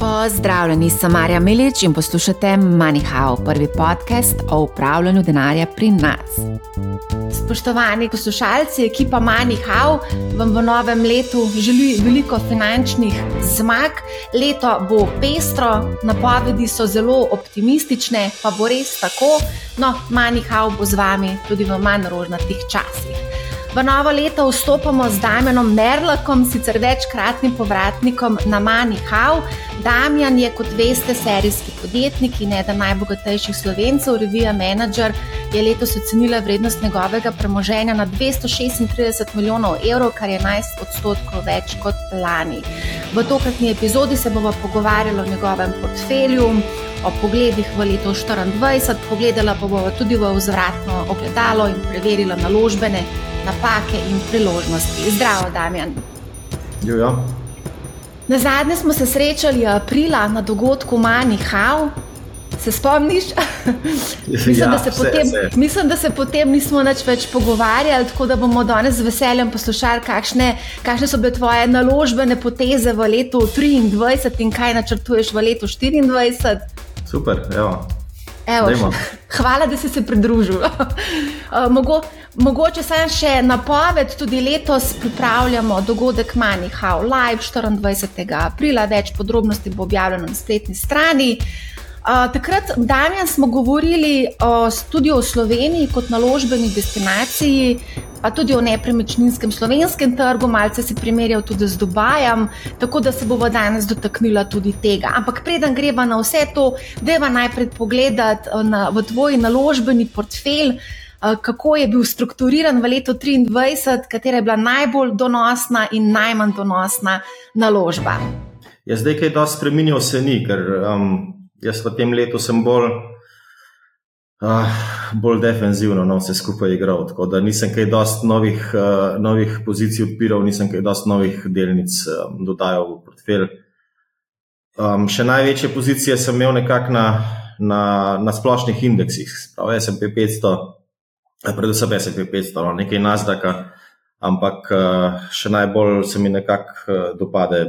Pozdravljeni, sem Marja Milič in poslušate MoneyHow, prvi podcast o upravljanju denarja pri nas. Spoštovani poslušalci, ekipa MoneyHow vam v novem letu želi veliko finančnih zmag. Leto bo pestro, napovedi so zelo optimistične, pa bo res tako. No, MoneyHow bo z vami tudi v manj rožnatih časih. V novo leto vstopamo z Damienom Merlakom, sicer večkratnim povratnikom na MoneyHow. Damjan je, kot veste, serijski podjetnik in eden najbogatejših slovencev, revija Manager je letos ocenila vrednost njegovega premoženja na 236 milijonov evrov, kar je 11 odstotkov več kot lani. V tokratni epizodi se bomo pogovarjali o njegovem portfelju. O pogledih v leto 2024, pogledala pa bomo tudi v vzvratno ogledalo in preverila naložbene napake in priložnosti. Zdravo, Damjan. Ja. Na zadnje smo se srečali aprila na dogodku Mani Hau. Se spomniš? mislim, ja, da se vse, potem, vse. mislim, da se potem nismo več, več pogovarjali, tako da bomo danes z veseljem poslušali, kakšne, kakšne so bile tvoje naložbene poteze v letu 2023 in kaj načrtuješ v letu 2024. Super, evo. Evo, Dajmo. hvala, da si se pridružil. Uh, Mogo, mogoče sem še napoved, tudi letos pripravljamo dogodek MoneyHow Live 24. aprila, več podrobnosti bo objavljeno na spletni strani. Uh, takrat, Damjan, smo govorili o, tudi o Sloveniji kot naložbeni destinaciji, pa tudi o nepremičninskem slovenskem trgu, malce si primerjal tudi z Dubajem, tako da se bomo danes dotaknila tudi tega. Ampak preden greva na vse to, deva najprej pogledati na, v tvoj naložbeni portfelj. Uh, Kako je bil strukturiran v letu 2023, katera je bila najbolj donosna in najmanj donosna naložba? Ja, zdaj, kaj dosti spremenil, se ni, ker um, jaz v tem letu sem bolj, uh, bolj defenzivno no, vse skupaj igral. Tako da nisem kaj dosti novih, uh, novih pozicij odpiral, nisem kaj dosti novih delnic um, dodajal v portfelj. Um, še največje pozicije sem imel nekako na, na, na splošnih indeksih, pravi SP 500, eh, predvsem SP 500, no, nekaj Nasdaka, ampak uh, še najbolj se mi nekako uh, dopade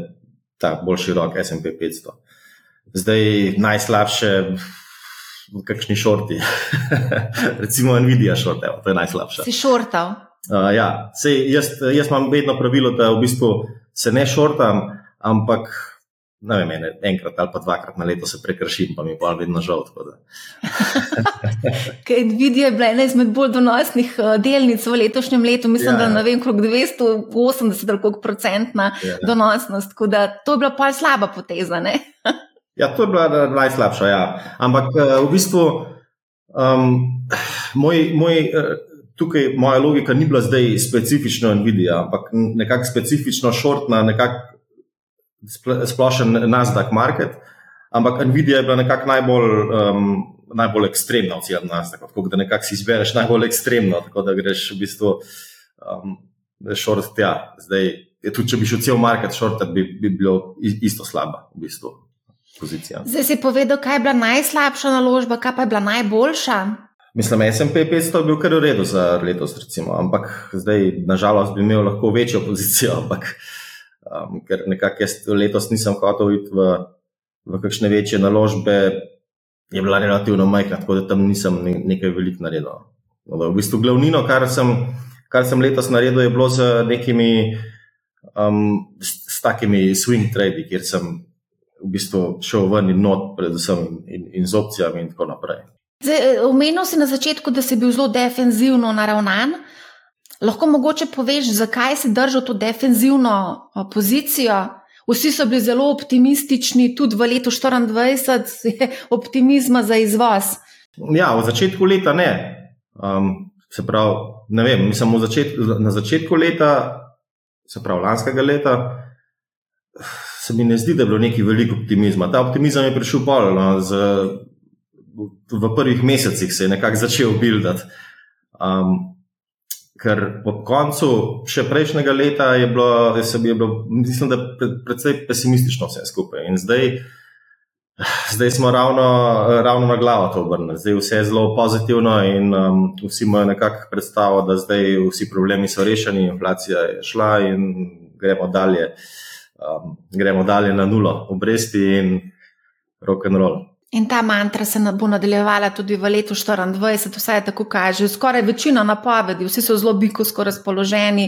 ta bolj širok SP 500. Zdaj najslabše v kakšni šorti, recimo Nvidia šort, evo, to je najslabša. Si šortal? Uh, ja, sej, jaz, jaz imam vedno pravilo, da v bistvu se ne šortam, ampak ne vem, ene, enkrat ali pa dvakrat na leto se prekršim, pa mi pa vedno žal. Nvidia je bila ena izmed bolj donosnih eh, delnic v letošnjem letu, mislim, Ja. da ne vem, krog 280 ali koliko procentna Ja. donosnost, tako da to je bila pa slaba poteza. Ne? Ja, to je bila najslabša. Ja. Ampak eh, v bistvu um, moj, moj, eh, tukaj moja logika ni bila zdaj specifično Nvidia, ampak nekako specifično šortna, nekako spl- splošen Nasdaq market. Ampak Nvidia je bila nekako najbolj, um, najbolj ekstremna od vseh Nasdaq, tako da nekako si izbereš najbolj ekstremno, tako da greš v bistvu um, šort tja. Zdaj, tudi, če bi šel cel market šortat, bi, bi bilo isto slaba v bistvu pozicija. Zdaj si povedal, kaj je bila najslabša naložba, kaj pa je bila najboljša. Mislim, SP 500 je bil kar v redu za letos, recimo, ampak zdaj, nažalost, bi imel lahko večjo pozicijo, ampak um, ker nekako jaz letos nisem hotel iti v, v kakšne večje naložbe, je bila relativno majhna, tako da tam nisem ne, nekaj veliko naredil. V bistvu glavnino, kar sem, kar sem letos naredil, je bilo z nekimi um, s, s takimi swing tradi, kjer sem v bistvu šel ven in not, predvsem in, in z opcijami in tako naprej. Eh, Omenil si na začetku, da si bil zelo defenzivno naravnan. Lahko mogoče poveš, zakaj si držal to defenzivno pozicijo? Vsi so bili zelo optimistični, tudi v letu 2024 je optimizma za izvoz. Ja, v začetku leta ne. Um, se pravi, ne vem, mislim, v začetku, na začetku leta, se pravi, lanskega leta, se mi ne zdi, da je bilo neki veliko optimizma. Ta optimizem je prišel pol, no, z, v prvih mesecih se je nekako začel buildati. Um, ker po koncu še prejšnjega leta je bilo, se je bilo mislim, da pre, predvsej pesimistično vse skupaj. In zdaj, zdaj smo ravno, ravno na glavo to obrnili. Zdaj vse je zelo pozitivno in um, vsi imajo nekako predstavo, da zdaj vsi problemi so rešeni, inflacija je šla in gremo dalje. um, gremo dalje na nulo, obresti in rock and roll. In ta mantra se bo nadaljevala tudi v letu 2024, vsaj tako kaže. Skoraj večina napovedi, vsi so zelo biko razpoloženi.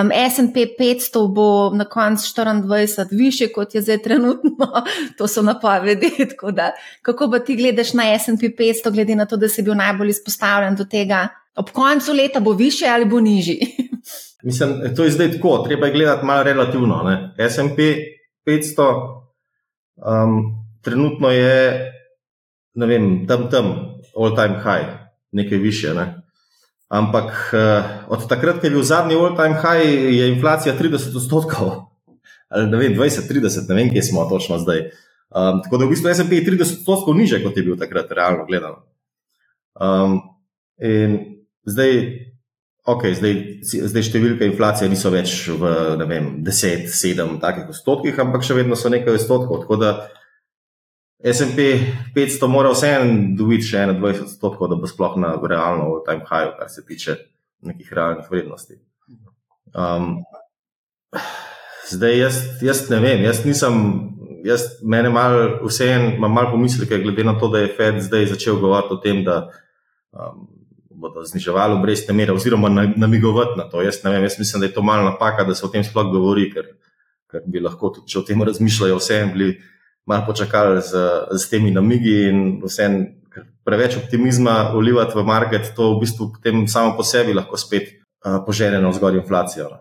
Um, SP 500 bo na koncu 2024 više, kot je zdaj trenutno, to so napovedi. Da, kako pa ti gledaš na SP 500, glede na to, da si bil najbolj izpostavljen do tega? Ob koncu leta bo više ali bo nižji? Mislim, to je zdaj tako, treba je gledati malo relativno. SP 500. Um, trenutno je, ne vem, tam tam, all time high, nekaj više. Ne? Ampak uh, od takrat, ko je bil zadnji all time high, je inflacija 30 odstotkov, ali ne vem, 20, 30, ne vem, kje smo točno zdaj. Um, tako da v bistvu SP je 30 odstotkov niže, kot je bil takrat, realno gledano. Um, in zdaj, ok, zdaj, zdaj številke inflacije niso več v vem, 10, 7 takih odstotkih, ampak še vedno so nekaj odstotkov. Tako da SP 500 mora vseeno dobiti še 21 odstotkov, da bo sploh na realno v time high, kar se tiče nekih realnih vrednosti. Um, zdaj, jaz, jaz ne vem, jaz nisem, jaz mene malo vseeno, imam malo pomisleke, glede na to, da je Fed zdaj začel govoriti o tem, da um, bodo zniževali obrestne mere, oziroma namigovati na to. Jaz ne vem, jaz mislim, da je to malo napaka, da se o tem sploh govori, ker, ker bi lahko tudi, če o tem razmišljajo, vseeno bili malo počakali z, z temi namigi in vsem, preveč optimizma ulivati v market, to v bistvu potem samo po sebi lahko spet uh, požene na vzgor inflacijo. No.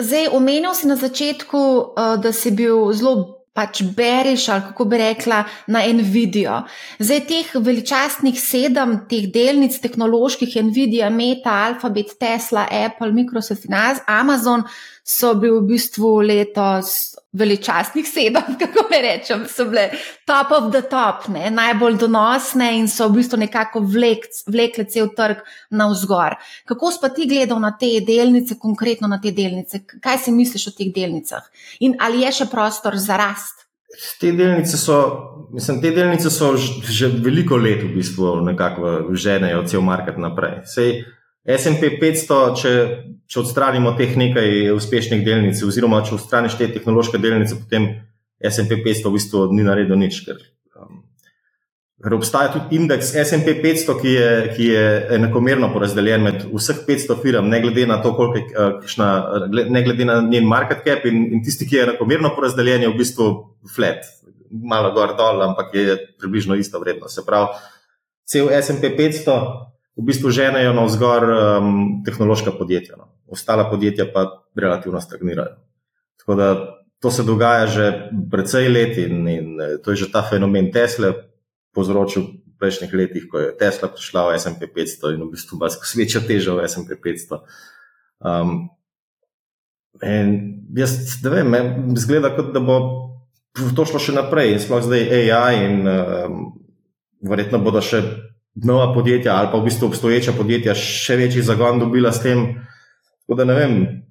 Zdaj, omenil si na začetku, uh, da si bil zelo. Pač beriš, ali kako bi rekla, na Nvidijo. Zdaj, teh veličastnih sedem, teh delnic, tehnoloških, Nvidia, Meta, Alphabet, Tesla, Apple, Microsoft in Amazon, so bili v bistvu letos veličastnih sedem, kako me rečem, so bile top of the top, ne? najbolj donosne in so v bistvu nekako vlek, vlekle cel trg na vzgor. Kako si pa ti gledal na te delnice, konkretno na te delnice? Kaj si misliš o teh delnicah? In ali je še prostor za rast? Te delnice so, mislim, te delnice so že veliko let v bistvu nekako ženejo cel market naprej. Sej, SP 500, če, če odstranimo teh nekaj uspešnih delnic, oziroma če odstraniš te tehnološke delnice, potem SP 500 v bistvu ni naredil nič. Ker, um, ker obstaja tudi indeks SP 500, ki je, ki je enakomerno porazdeljen med vseh 500 firm, ne glede na to, koliko je, uh, kšna, ne glede na njen market cap, in, in tisti, ki je enakomerno porazdeljen, je v bistvu flat, malo gor dol, ampak je približno ista vrednost. Se pravi, cel SP 500 v bistvu ženejo na vzgor um, tehnološka podjetja. No. Ostala podjetja pa relativno stagnirajo. Tako da to se dogaja že precej let in, in eh, to je že ta fenomen Tesla povzročil v prejšnjih letih, ko je Tesla prišla v SP 500 in v bistvu vas sveča teža v SP 500. Um, in jaz ne vem, zgleda kot da bo to šlo še naprej in sploh zdaj AI in um, verjetno bodo še nova podjetja ali pa v bistvu obstoječa podjetja še večji zagon dobila s tem. Tako da ne vem,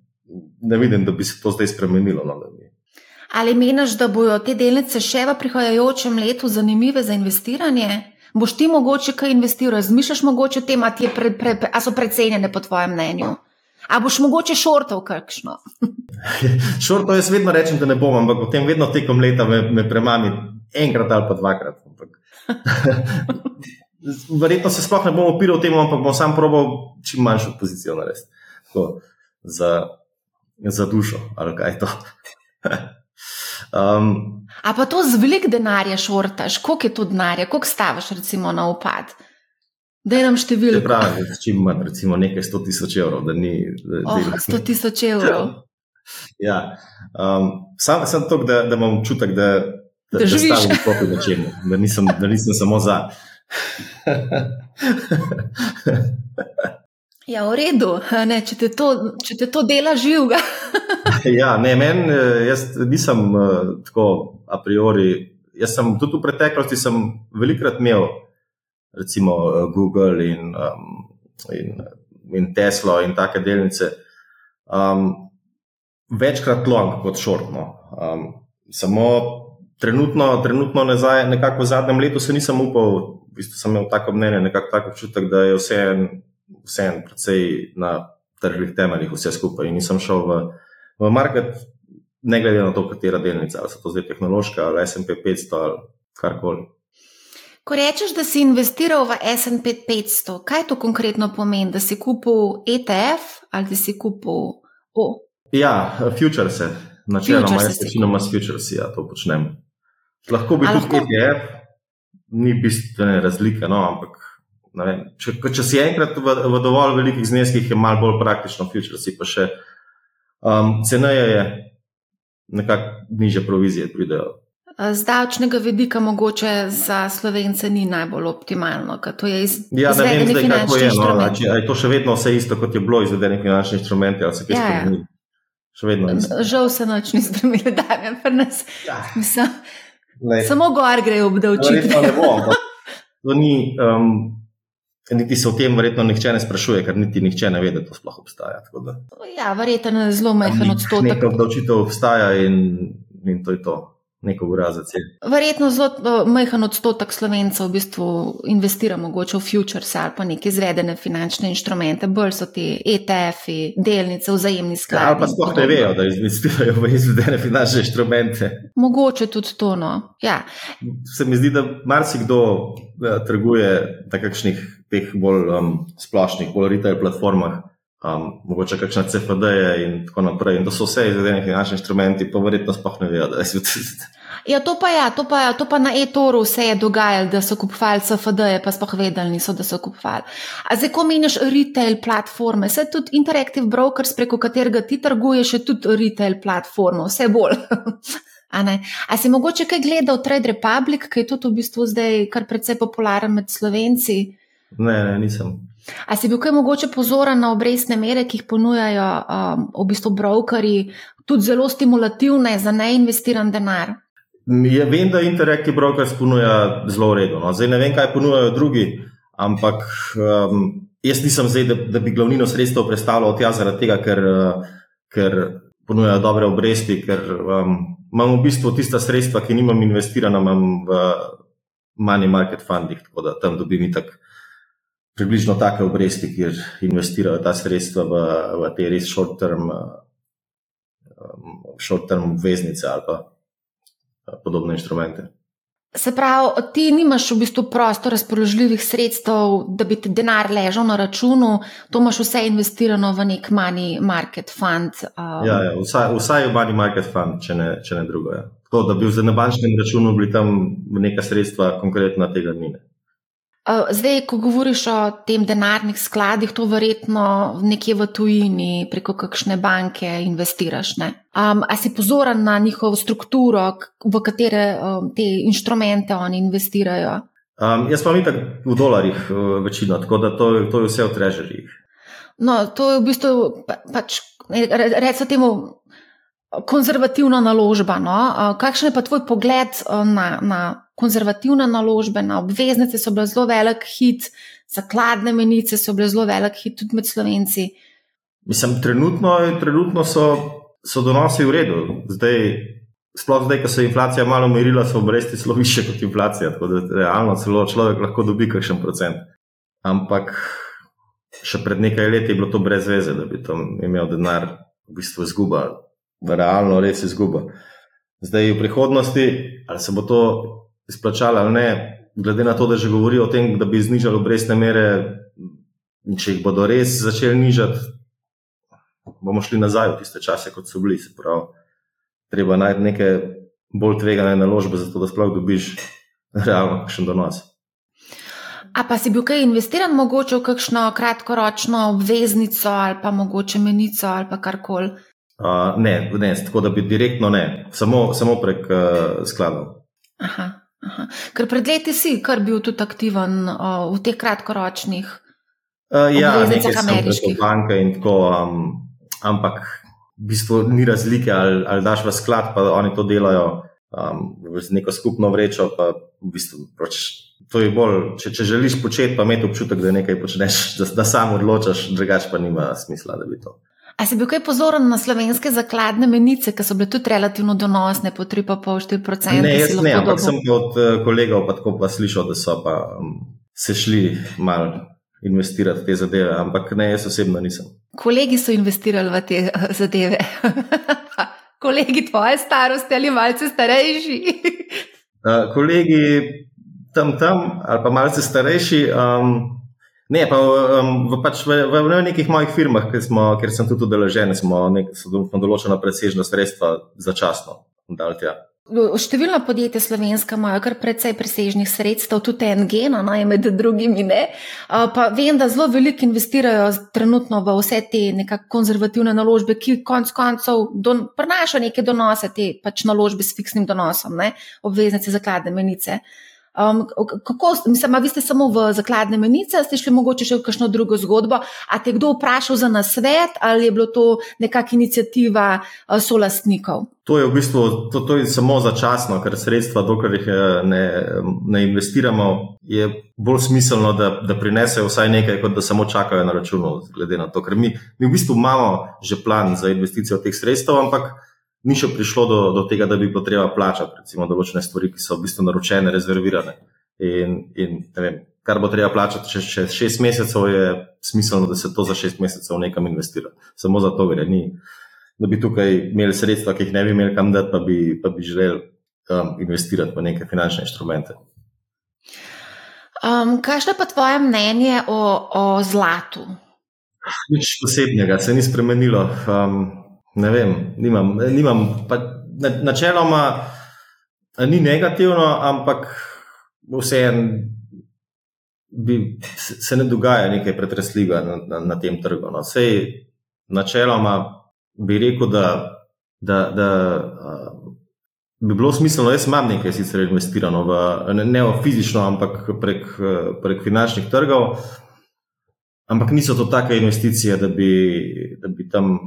ne vidim, da bi se to zdaj spremenilo. No, ali meniš, da bodo te delnice še v prihajajočem letu zanimive za investiranje? Boš ti mogoče kaj investiral, razmišljaš mogoče o tem, ali pre, pre, pre, so precenjene po tvojem mnenju? A boš mogoče šortov kakšno? šortov jaz vedno rečem, da ne bom, ampak potem vedno tekom leta me, me premami enkrat ali pa dvakrat. verjetno se sploh ne bom opiral temu, ampak bom sam probal čim manjšo pozicijo narediti. Za, za dušo, ali kaj to. um, A pa to z velik denarja šortaš, koliko je to denarja, koliko staviš recimo na upad? Da je nam številka. Pravi, čim manj, recimo nekaj 100 tisoč evrov. Da ni, da, oh, 100 tisoč evrov. Ja, um, sam sem to, da, da imam občutek, da, da, da, da stavim v klopi na čemu, da, da nisem samo za. Ja, v redu, ne, če, te to, če te to dela živega. ja, ne, meni, eh, jaz nisem uh, tako a priori. Jaz sem tudi v preteklosti velikrat imel, recimo uh, Google in, in, in Tesla in take delnice, um, večkrat long kot short. No. Um, samo trenutno, trenutno nazaj, nekako v zadnjem letu se nisem upal v bistvu sem imel tako mnenje, nekako tako občutek, da je vse en, vse en, precej na tržnih temeljih, vse skupaj. In nisem šel v, v market, ne glede na to, katera delnica, ali so to zdaj tehnološka ali SP 500 ali karkoli. Ko rečeš, da si investiral v SP 500, kaj to konkretno pomeni, da si kupil ETF ali da si kupil O? Ja, futures, načeloma, jaz večinoma s futures, ja, to počnem. Lahko bi tudi lahko... ETF, ni bistvene razlike, no, ampak vem, če, če si enkrat v, v dovolj velikih zneskih, je malo bolj praktično, futures pa še um, ceneje je, nekako niže provizije pridejo. Z davčnega vidika mogoče za slovence ni najbolj optimalno, ker to je iz, ja, izvedeni zdaj, finančni je, no. No, je to še vedno vse isto, kot je bilo izvedeni finančni inštrument, ali se kaj ja, ja. spremeni? Ja. Žal se noč ni spremenil, da je pri nas. Ja. Mislim, samo gor grejo obdavčiti. Ne, ne bom. To ni, um, niti se o tem verjetno nihče ne sprašuje, ker niti nihče ne ve, da to sploh obstaja. Ja, verjetno je zelo majhen odstotek. Nekaj obdavčitev obstaja in, in to je to neko urazo cel. Verjetno zelo majhen odstotek slovencev v bistvu investira mogoče v futures ali pa neke izvedene finančne inštrumente, bolj so ti ETF-i, delnice, vzajemni skladi. Ja, ali pa sploh ne vejo, da investirajo v izvedene finančne inštrumente. Mogoče tudi to. No. Ja. Se mi zdi, da marsikdo ja, trguje na kakšnih teh bolj um, splošnih, bolj retail platformah. Um, mogoče kakšne CFD-je in tako naprej. In to so vse izvedeni finančni inštrumenti, pa verjetno sploh ne vejo, da je svet. Ja, to pa, ja, to, pa, to pa na e-toru se je dogajalo, da so kupovali CFD-je, pa sploh vedeli niso, da so kupovali. A zdaj, ko meniš retail platforme, se tudi Interactive Brokers, preko katerega ti trguješ, je tudi retail platforma, vse bolj. A, A si mogoče kaj gledal Trade Republic, ki je tudi v bistvu zdaj kar precej popularen med slovenci? Ne, ne, nisem. A si bil kaj mogoče pozoren na obrestne mere, ki jih ponujajo um, v bistvu brokeri, tudi zelo stimulativne za neinvestiran denar? Ja, vem, da Interactive Brokers ponuja zelo redo. No. Zdaj ne vem, kaj ponujajo drugi, ampak um, jaz nisem zdaj, da, da bi glavnino sredstev predstavljal od jaz zaradi tega, ker, uh, ker ponujajo dobre obresti, ker um, imam v bistvu tista sredstva, ki nimam investirana, imam v money market fundih, tako da tam dobim tako približno take obresti, kjer investirajo ta sredstva v, v te res short-term um, short obveznice ali pa uh, podobne inštrumente. Se pravi, ti nimaš v bistvu prostor razpoložljivih sredstev, da bi ti denar ležal na računu, to imaš vse investirano v nek money market fund. Um. Ja, ja vsaj, vsaj v money market fund, če ne, če ne drugo. Ja. Tako da bi na bančnem računu bili tam neka sredstva, konkretno tega ni. Eh, zdaj, ko govoriš o tem denarnih skladih, to verjetno nekje v tujini, preko kakšne banke investiraš. Um, a si pozoren na njihovo strukturo, v katere um, te inštrumente oni investirajo? Um, jaz pa mi tako v dolarjih uh, večino, tako da to, to je vse v trežerjih. No, to je v bistvu pač, recimo temu. Konzervativna naložba. No? Kakšen je pa tvoj pogled na, na konzervativne naložbe, na obveznice so bile zelo velik hit, zakladne menice so bile zelo velik hit tudi med slovenci. Mislim, trenutno, trenutno so, so donosi v redu. Zdaj, sploh zdaj, ko se je inflacija malo umirila, so obresti zelo više kot inflacija. Tako da realno celo človek lahko dobi kakšen procent. Ampak še pred nekaj leti je bilo to brez veze, da bi tam imel denar v bistvu izguba, realno res izguba. Zdaj v prihodnosti, ali se bo to izplačali ali ne, glede na to, da že govorijo o tem, da bi znižali obrestne mere, in če jih bodo res začeli nižati, bomo šli nazaj v tiste čase, kot so bili. Se pravi, treba najti neke bolj tvegane naložbe, zato da sploh dobiš realno kakšen donos. A pa si bil kaj investiran, mogoče v kakšno kratkoročno obveznico ali pa mogoče menico ali pa karkoli? Uh, ne, ne, tako da bi direktno ne, samo, samo prek uh, skladov. Aha. Aha. Ker pred leti si kar bil tudi aktiven uh, v teh kratkoročnih uh, ja, obveznicah ameriških. Banke in tako, um, ampak v bistvu ni razlike, ali, ali daš v sklad, pa oni to delajo um, z neko skupno vrečo. V bistvu, proč, to je bolj, če, če želiš početi, pa imeti občutek, da nekaj počneš, da, da sam odločaš, drugače pa nima smisla, da bi to. A si bil kaj pozoren na slovenske zakladne menice, ki so bile tudi relativno donosne, po 3,5-4%? Ne, jaz ne, ampak sem od uh, kolegov pa tako pa slišal, da so pa um, se šli mal investirati v te zadeve, ampak ne, jaz osebno nisem. Kolegi so investirali v te uh, zadeve. kolegi tvoje starosti ali malce starejši? uh, kolegi tam, tam ali pa malce starejši. Um, ne, pa um, v, pač v, v, v nekih mojih firmah, kjer, smo, kjer sem tudi udeležen, smo, smo določena presežna sredstva začasno dali tja. Številna podjetja slovenska imajo kar precej presežnih sredstev, tudi NG, no, no med drugimi. Ne. Pa vem, da zelo veliko investirajo trenutno v vse te nekako konzervativne naložbe, ki konec koncev prinašajo neke donose, te pač naložbe s fiksnim donosom, ne, obveznice, zakladne menice. Um, kako, mislim, vi ste samo v zakladne menice, ste šli mogoče še v kakšno drugo zgodbo? A te kdo vprašal za nasvet ali je bilo to nekakšna inicijativa uh, solastnikov? To je v bistvu to, to je samo začasno, ker sredstva, dokler jih eh, ne, ne investiramo, je bolj smiselno, da, da prinesejo vsaj nekaj, kot da samo čakajo na računu. Ker mi, mi v bistvu imamo že plan za investicijo teh sredstev, ampak ni še prišlo do, do tega, da bi bilo treba plačati, recimo, določene stvari, ki so v bistvu naročene, rezervirane. In, in vem, kar bo treba plačati čez, čez šest mesecev, je smiselno, da se to za šest mesecev nekam investira. Samo za to gre. Ni, da bi tukaj imeli sredstva, ki jih ne bi imeli kam dati, pa bi, pa bi želeli um, investirati v neke finančne inštrumente. Um, kaj je pa tvoje mnenje o, o zlatu? Nič posebnega, se ni spremenilo. Um, Ne vem, nimam. nimam pa, na, načeloma ni negativno, ampak vseeno se ne dogaja nekaj pretresljivega na, na, na tem trgu. No. Sej, načeloma bi rekel, da, da, da uh, bi bilo smiselno, jaz imam nekaj sicer investirano, v, ne, ne v fizično, ampak prek, prek finančnih trgov, ampak niso to take investicije, da bi, da bi tam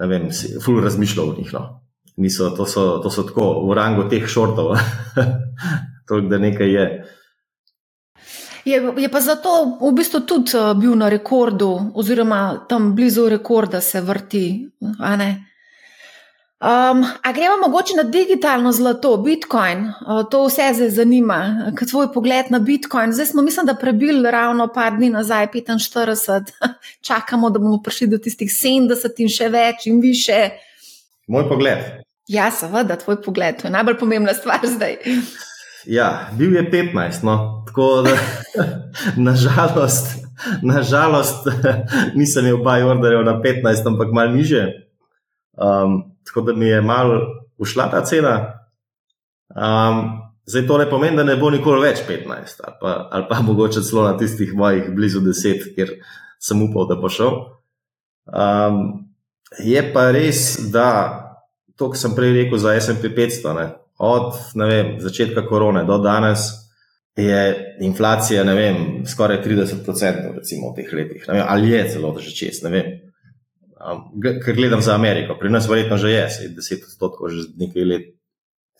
ne vem, ful razmišljal o njih. No. Niso, to, so, to so tako v rangu teh šortov, toliko da nekaj je. Je, je pa zato v bistvu tudi uh, bil na rekordu, oziroma tam blizu rekorda se vrti. Um, a gremo mogoče na digitalno zlato, Bitcoin, uh, to vse zdaj zanima, kaj tvoj pogled na Bitcoin. Zdaj smo, mislim, da prebili ravno par dni nazaj, 45, čakamo, da bomo prišli do tistih 70 in še več in više. Moj pogled. Ja, seveda, tvoj pogled, to je najbolj pomembna stvar zdaj. Ja, bil je 15, no, tako da nažalost, nažalost nisem imel baj orderjev na 15, ampak malo niže. Um, tako da mi je malo ušla ta cena. Um, zdaj to ne pomeni, da ne bo nikoli več 15, ali pa, ali pa mogoče celo na tistih mojih blizu 10, kjer sem upal, da bo šel. Um, je pa res, da to, kar sem prej rekel za SP 500, ne, od ne vem, začetka korone do danes. Je inflacija, ne vem, skoraj 30% recimo, v teh letih, vem, ali je celo že čez, ne vem. Ker gledam za Ameriko, pri nas verjetno že je, se 10 odstotkov, že nekaj let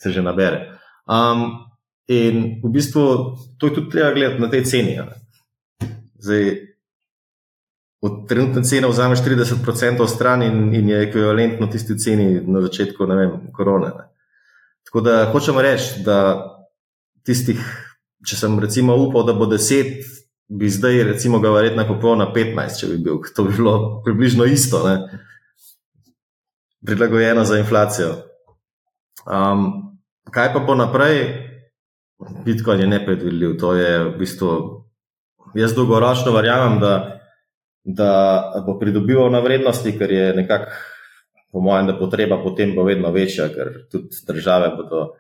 se že nabere. Um, in v bistvu to je tudi treba gledati na tej ceni. Zdaj, od trenutne cene vzameš 30% stran in, in je ekvivalentno tisti ceni na začetku, ne vem, korone. Ne. Tako da hočemo reči, da tistih, če sem recimo upal, da bo 10 bi zdaj, recimo, ga verjetno kupil na 15, če bi bil. To bi bilo približno isto, ne? prilagojeno za inflacijo. Um, kaj pa bo naprej? Bitcoin je nepredvidljiv. To je v bistvu. Jaz dolgoročno verjamem, da, da bo pridobival na vrednosti, ker je nekako, po mojem, da potreba potem bo vedno večja, ker tudi države bodo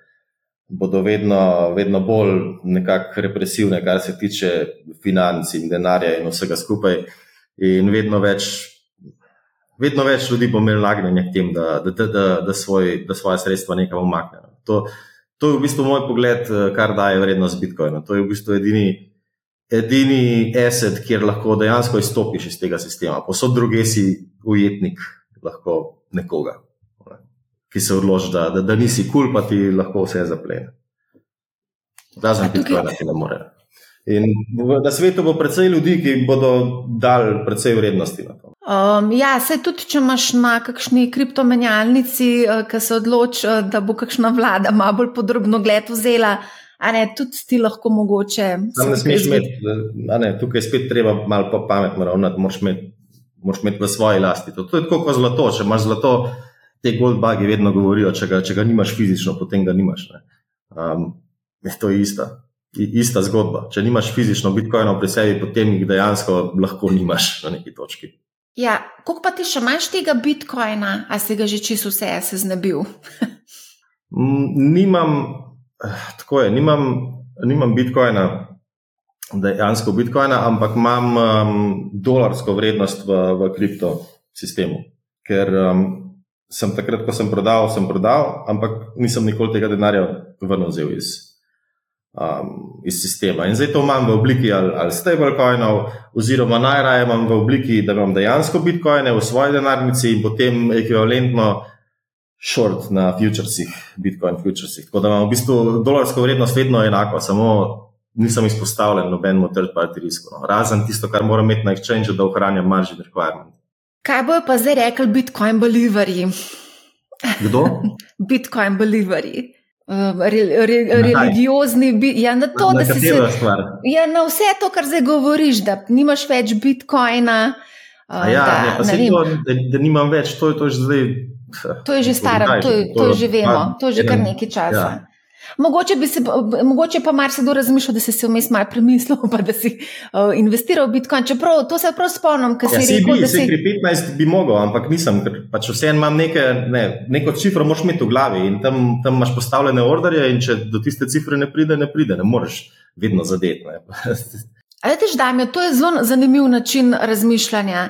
bodo vedno, vedno bolj nekako represivne, kar se tiče financ in denarja in vsega skupaj. In vedno več, vedno več ljudi bo imelo nagnjenje k tem, da, da, da, da, svoj, da svoje sredstva nekam umaknejo. To, to je v bistvu moj pogled, kar daje vrednost Bitcoina. To je v bistvu edini. Edini asset, kjer lahko dejansko izstopiš iz tega sistema, posod druge si ujetnik lahko nekoga ki se odloči, da, da, da nisi kul, cool, pa ti lahko vse zaplene. Razen tukaj... ki ne more. In na svetu bo precej ljudi, ki bodo dali precej vrednosti na to. Um, ja, se tudi, če imaš na kakšni kriptomenjalnici, uh, ki se odloči, uh, da bo kakšna vlada malo bolj podrobno gled vzela, a ne tudi ti lahko mogoče. Tam ne smeš imeti, ne, tukaj spet treba malo po pametno ravnati, moraš imeti, moraš imeti v svoji lasti. To, to je tako kot zlato, če imaš zlato te goldbagi vedno govorijo, če ga, če ga nimaš fizično, potem ga nimaš. Um, to je ista, ista zgodba. Če nimaš fizično bitcoinov pri sebi, potem jih dejansko lahko nimaš na neki točki. Ja, koliko pa ti še imaš tega bitcoina, a si ga že čisto vse se znebil? nimam, tako je, nimam, nimam bitcoina, dejansko bitcoina, ampak imam um, dolarsko vrednost v, v kriptosistemu. Ker um, sem takrat, ko sem prodal, sem prodal, ampak nisem nikoli tega denarja vrnil iz, um, iz sistema. In zdaj to imam v obliki ali, ali stablecoinov, oziroma najraje imam v obliki, da imam dejansko bitcoine v svoji denarnici in potem ekvivalentno short na futuresih, bitcoin futuresih. Tako da imam v bistvu dolarsko vrednost vedno enako, samo nisem izpostavljen nobenemu third-party risku. No. Razen tisto, kar moram imeti na exchange, da ohranjam margin requirement. Kaj bojo pa zdaj rekli Bitcoin beliverji? Kdo? Bitcoin beliverji. Uh, re, re, religiozni, ja, na, to, na, se, ja, na vse to, kar zdaj govoriš, da nimaš več bitcoina. Uh, ja, da, ne, ne to, da, da nimam več, to, to je že zdaj. To je že staro, to, to, to že vemo, to je že kar nekaj časa. Ja. Mogoče, se, mogoče pa marsikdo razmišlja, da si se vmes malo premislil, pa da si uh, investiral v Bitcoin. Čeprav to se prav spomnim, ker ja, si rekel, bi, da si. Pri 15 bi mogel, ampak nisem, ker pač vseeno imam neke, ne, neko cifro, moraš imeti v glavi in tam, tam imaš postavljene orderje in če do tiste cifre ne pride, ne pride, ne moreš vedno zadeti. Veš, Damijo, to je zelo zanimiv način razmišljanja.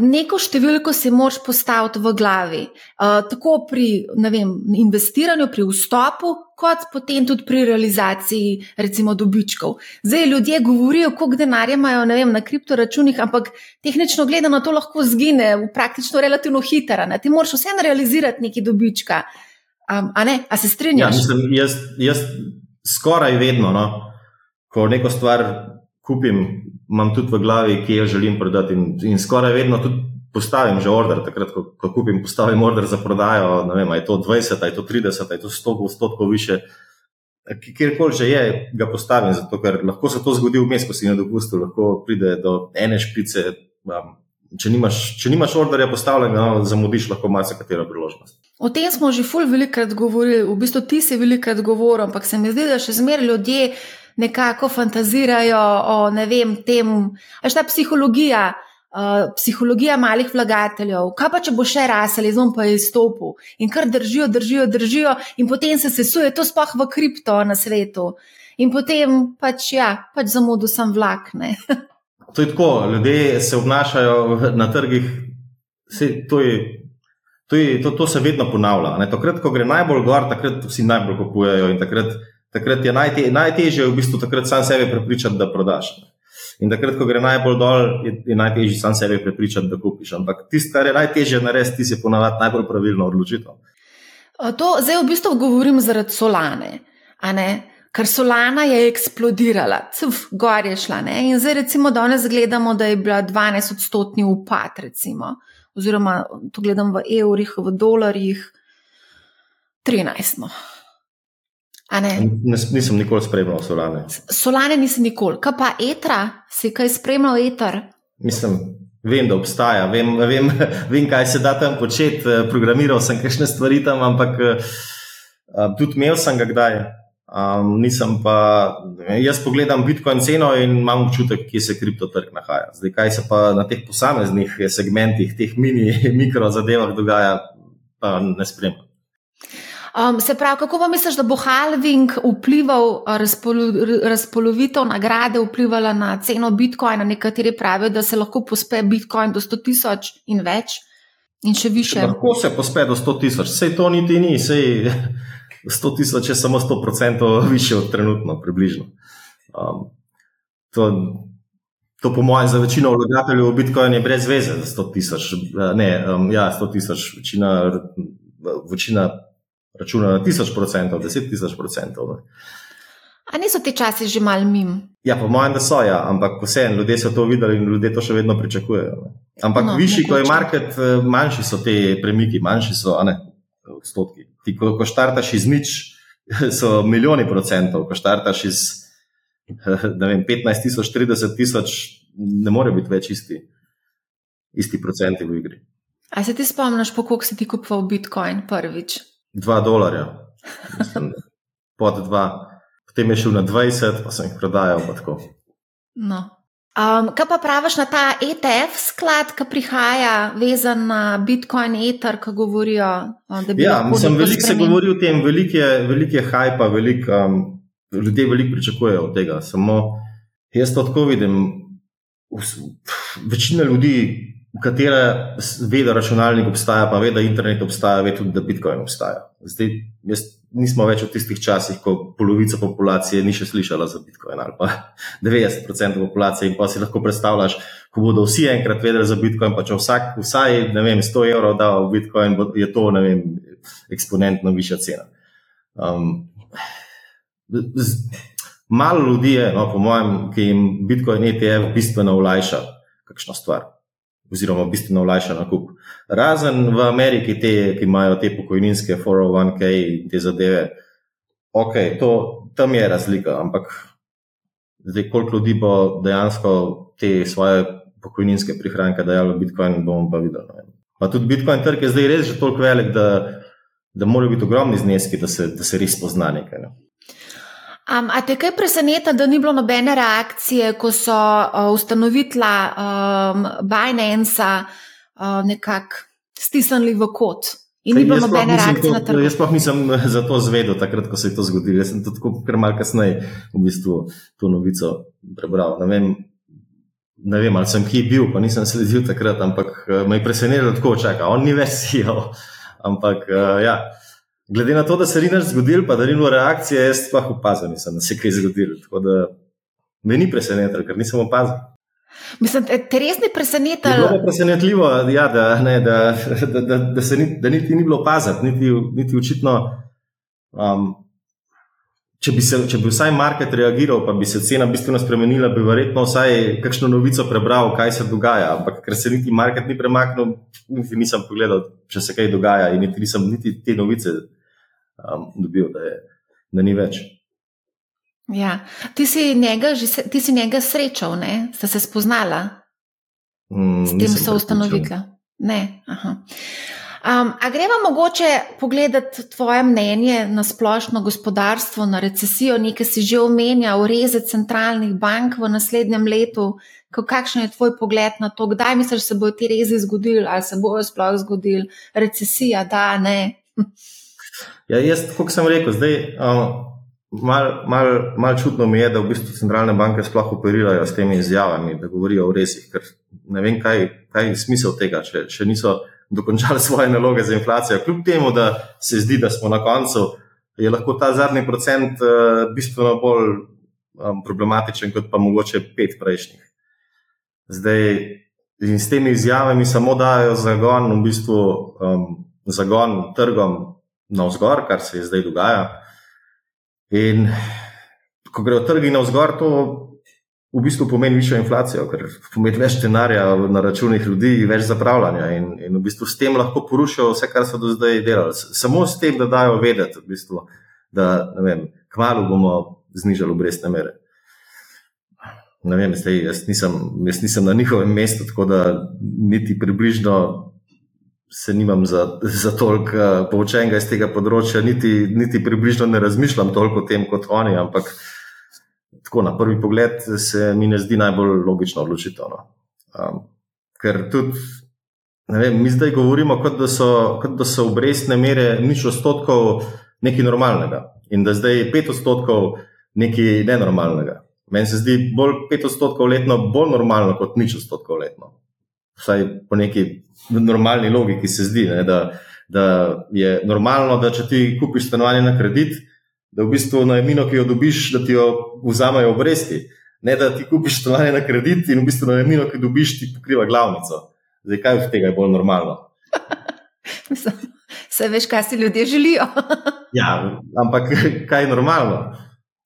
Neko številko si moraš postaviti v glavi, tako pri vem, investiranju, pri vstopu, kot potem tudi pri realizaciji, recimo, dobičkov. Zdaj ljudje govorijo, koliko denarja imajo vem, na kriptoračunih, ampak tehnično gledano to lahko zgine, praktično relativno hitro. Ti moraš vseeno realizirati neki dobička. A, ne? A se strinjaš? Ja, mislim, jaz, jaz skoraj vedno, no, ko neko stvar kupim, imam tudi v glavi, ki jo želim prodati. In, in skoraj vedno tudi postavim že order, takrat, ko, ko kupim, postavim order za prodajo. Ne vem, je to 20, je to 30, je to 100 odstotkov više. Kjerkoli že je, ga postavim, zato ker lahko se to zgodi vmes, ko si na dopustu, lahko pride do ene špice. Um, če, nimaš, če nimaš orderja postavljenega, no, zamudiš lahko marsikatero priložnost. O tem smo že ful velikrat govorili, v bistvu ti si velikrat govoril, ampak se mi zdi, da še zmeraj ljudje nekako fantazirajo o ne vem, tem, až ta psihologija. Uh, psihologija malih vlagateljev, kaj pa če bo še rasel, zom pa je izstopil in kar držijo, držijo, držijo, in potem se sesuje, to sploh v kripto na svetu. In potem pač, ja, pač zamudo sem vlakne. to je tako, ljudje se obnašajo na trgih, se, to, je, to, je, to, to se vedno ponavlja. Takrat, ko gre najbolj gor, takrat vsi najbolj kupujejo in takrat takrat je najte, najtežje v bistvu takrat sam sebe prepričati, da prodaš. In takrat, ko gre najbolj dol, je, je najtežje sam sebe prepričati, da kupiš. Ampak tisto, kar je najtežje narediti, ti si ponavadi najbolj pravilno odločitev. To zdaj v bistvu govorim zaradi solane. Ker solana je eksplodirala, cv, gor je šla. Ne? In zdaj, recimo, danes gledamo, da je bila 12-odstotni upad, recimo. oziroma, to gledam v evrih, v dolarjih, 13. No. Ne? Nisem nikoli spremljal solane. Solane nisem nikoli. Kaj pa etra, si kaj spremljal eter? Mislim, vem, da obstaja, vem, vem, vem kaj se da tam početi. Eh, programiral sem kakšne stvari tam, ampak uh, tudi imel sem ga kdaj. Um, nisem pa, jaz pogledam Bitcoin ceno in imam občutek, kje se kriptotrg nahaja. Zdaj, kaj se pa na teh posameznih segmentih, teh mini, mikro zadevah dogaja, pa ne spremljam. Um, se pravi, kako pa misliš, da bo halving vplival, razpolo, razpolovitev nagrade vplivala na ceno bitcoina? Nekateri pravijo, da se lahko pospe bitcoin do 100 tisoč in več, in še više. Lahko se pospe do 100 tisoč, vse to niti ni, vse 100 tisoč je samo 100% više od trenutno, približno. Um, to, to, po mojem, za večino vlagateljev v bitcoin je brez veze, 100 tisoč. Ne, um, ja, 100 tisoč, večina. večina računa na tisoč procentov, deset tisoč procentov. A niso ti časi že mal mim? Ja, po mojem, da so, ja, ampak vseeno, ljudje so to videli in ljudje to še vedno pričakujejo. Ne. Ampak no, višji, ko je market, eh, manjši so te premiki, manjši so ne, odstotki. Ti, ko, ko štartaš iz nič, so milijoni procentov, ko štartaš iz vem, 15 tisoč, 30 tisoč, ne more biti več isti, isti procenti v igri. A se ti spomniš, po koliko si ti kupoval Bitcoin prvič? 2 dolarja, Mislim, pod 2, potem je šel na 20, pa sem jih prodajal. No. Um, kaj pa praviš na ta ETF sklad, ki prihaja, vezan na Bitcoin, Ether, ki govorijo, da bi ja, mislim, veliko se govori o tem, veliko je, velik je hype, velik, um, ljudje veliko pričakujejo od tega. Samo jaz to tako vidim. Večina ljudi katera ve, da računalnik obstaja, pa ve, da internet obstaja, ve tudi, da Bitcoin obstaja. Zdaj, jaz, nismo več v tistih časih, ko polovica populacije ni še slišala za Bitcoin ali pa 90% populacije. In pa si lahko predstavljaš, ko bodo vsi enkrat vedeli za Bitcoin, pa če vsak, vsaj vem, 100 evrov da v Bitcoin, je to vem, eksponentno višja cena. Um, z, malo ljudi je, no, po mojem, ki jim Bitcoin ETF bistveno olajša kakšno stvar oziroma bistveno olajša nakup. Razen v Ameriki, te, ki imajo te pokojninske 401k in te zadeve, ok, to, tam je razlika, ampak zdaj, koliko ljudi bo dejansko te svoje pokojninske prihranke dajalo v Bitcoin, bomo pa videli. Pa tudi Bitcoin trg je zdaj res že toliko velik, da, da morajo biti ogromni zneski, da se, da se res pozna nekaj. Ne? Um, a te kaj preseneča, da ni bilo nobene reakcije, ko so uh, ustanovitla um, Binance uh, nekako stisnili v kot? In ni bilo nobene reakcije na trg. Jaz pa nisem za to zvedel, takrat, ko se je to zgodilo. Jaz sem to tako kar malce kasneje v bistvu to novico prebral. Ne vem, ne vem, ali sem kje bil, pa nisem sledil takrat, ampak uh, me je presenetilo, tako čaka. On ni več sijo. Ampak uh, ja. Glede na to, da se ni nič zgodil, pa da ni bilo reakcije, jaz pa opazil, nisem, da se je kaj zgodilo. Tako da me ni presenetilo, ker nisem opazil. Mislim, te res ni presenetilo. Zelo presenetljivo ja, da, ne, da, da, da, da se ni, da niti ni bilo opaziti, niti, niti očitno. Um, če, bi se, če bi vsaj market reagiral, pa bi se cena bistveno spremenila, bi verjetno vsaj kakšno novico prebral, kaj se dogaja. Ampak ker se niti market ni premaknil, niti nisem pogledal, če se kaj dogaja, in niti nisem niti te novice um, dobil, da, je, da ni več. Ja. Ti, si njega, ti si njega srečal, ne? sta se spoznala mm, s tem, so ustanovitla. Ne. Um, a gremo mogoče pogledati tvoje mnenje na splošno gospodarstvo, na recesijo, nekaj si že omenjal, reze centralnih bank v naslednjem letu. Kakšen je tvoj pogled na to, kdaj misliš, da se bodo ti rezi zgodili, ali se bojo sploh zgodili, recesija, da ne? Ja, jaz, kot sem rekel, zdaj um, malo mal, mal čudno mi je, da v bistvu centralne banke sploh operirajo s temi izjavami, da govorijo o resih, ker ne vem, kaj, kaj je smisel tega, če, če niso dokončali svoje naloge za inflacijo. Kljub temu, da se zdi, da smo na koncu, je lahko ta zadnji procent uh, bistveno bolj um, problematičen, kot pa mogoče pet prejšnjih. Zdaj, in s temi izjavami samo dajo zagon, v bistvu um, zagon trgom navzgor, kar se zdaj dogaja. In ko grejo trgi navzgor, to v bistvu pomeni višjo inflacijo, ker pomeni več denarja na računih ljudi, več zapravljanja in, in v bistvu s tem lahko porušijo vse, kar so do zdaj delali. Samo s tem, da dajo vedeti, v bistvu, da vem, kmalo bomo znižali obrestne mere. Vem, zdaj, jaz, nisem, jaz nisem na njihovem mestu, tako da niti približno se nimam za, za toliko uh, poučenega iz tega področja, niti, niti približno ne razmišljam toliko o tem kot oni, ampak tako na prvi pogled se mi ne zdi najbolj logično odločitev. No. Um, ker tudi, ne vem, mi zdaj govorimo, kot da so, kot da so obrestne mere nič odstotkov nekaj normalnega in da zdaj je pet odstotkov nekaj nenormalnega. Meni se zdi bolj pet odstotkov letno bolj normalno kot nič odstotkov letno vsaj po neki normalni logiki se zdi, ne, da, da je normalno, da če ti kupiš stanovanje na kredit, da v bistvu najemnino, ki jo dobiš, da ti jo vzamejo obresti. Ne da ti kupiš stanovanje na kredit in v bistvu najemnino, ki dobiš, ti pokriva glavnico. Zdaj, kaj od tega je bolj normalno? Se veš, kaj si ljudje želijo. ja, ampak kaj je normalno?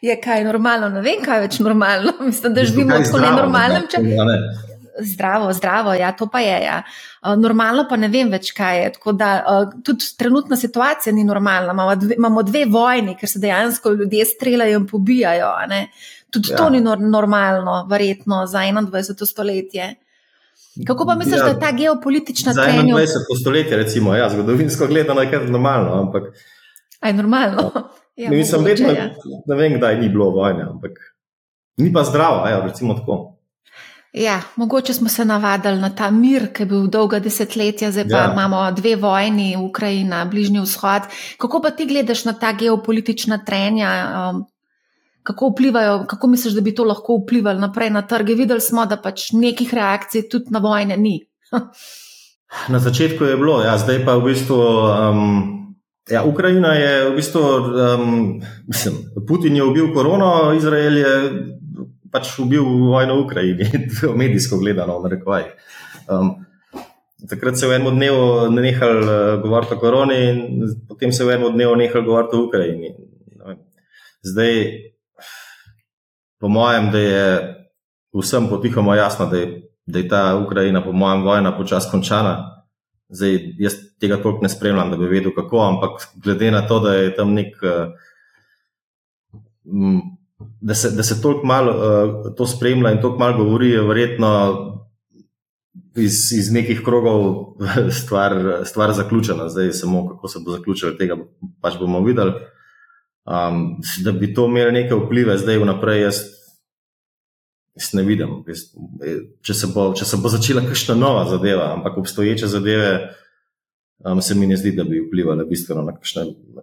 Je kaj normalno, ne vem, kaj je več normalno. Mislim, da živimo v tako nenormalnem času zdravo, zdravo, ja, to pa je. Ja. Uh, normalno pa ne vem več, kaj je. Tako da uh, tudi trenutna situacija ni normalna. Imamo dve, imamo dve vojni, ker se dejansko ljudje streljajo in pobijajo. Tudi ja. to ni normalno, verjetno za 21. stoletje. Kako pa misliš, ja, da je ta geopolitična trenja? Za 21. stoletje, recimo, ja, zgodovinsko gledano je kar normalno. Ampak, Aj normalno. Ja, mislim, vedno, ja. ne vem, kdaj ni bilo vojne, ampak ni pa zdravo, ja, recimo tako. Ja, mogoče smo se navadili na ta mir, ki je bil dolga desetletja, zdaj pa ja. imamo dve vojni, Ukrajina, Bližnji vzhod. Kako pa ti gledaš na ta geopolitična trenja? Um, kako vplivajo, kako misliš, da bi to lahko vplivalo naprej na trge? Videli smo, da pač nekih reakcij tudi na vojne ni. na začetku je bilo, ja, zdaj pa v bistvu. Um, Ja, Ukrajina je v bistvu, um, mislim, Putin je ubil korono, Izrael je pač ubil vojno v Ukrajini, medijsko gledano, v rekovaj. Um, takrat se je v enem dnevu nehal uh, govoriti o koroni, in potem se je v enem dnevu nehal govoriti o Ukrajini. Zdaj, po mojem, da je vsem potihoma jasno, da je, da je ta Ukrajina, po mojem, vojna počasi končana. Zdaj, jaz tega toliko ne spremljam, da bi vedel, kako, ampak glede na to, da je tam nek. Uh, da se, da se toliko malo uh, to spremlja in toliko malo govori, je verjetno iz, iz nekih krogov stvar, stvar zaključena. Zdaj, samo kako se bo zaključilo, tega pač bomo videli. Um, da bi to imelo neke vplive zdaj vnaprej, jaz, jaz ne vidim. Jaz, če, se bo, če se bo začela kakšna nova zadeva, ampak obstoječe zadeve, um, se mi ne zdi, da bi vplivali bistveno na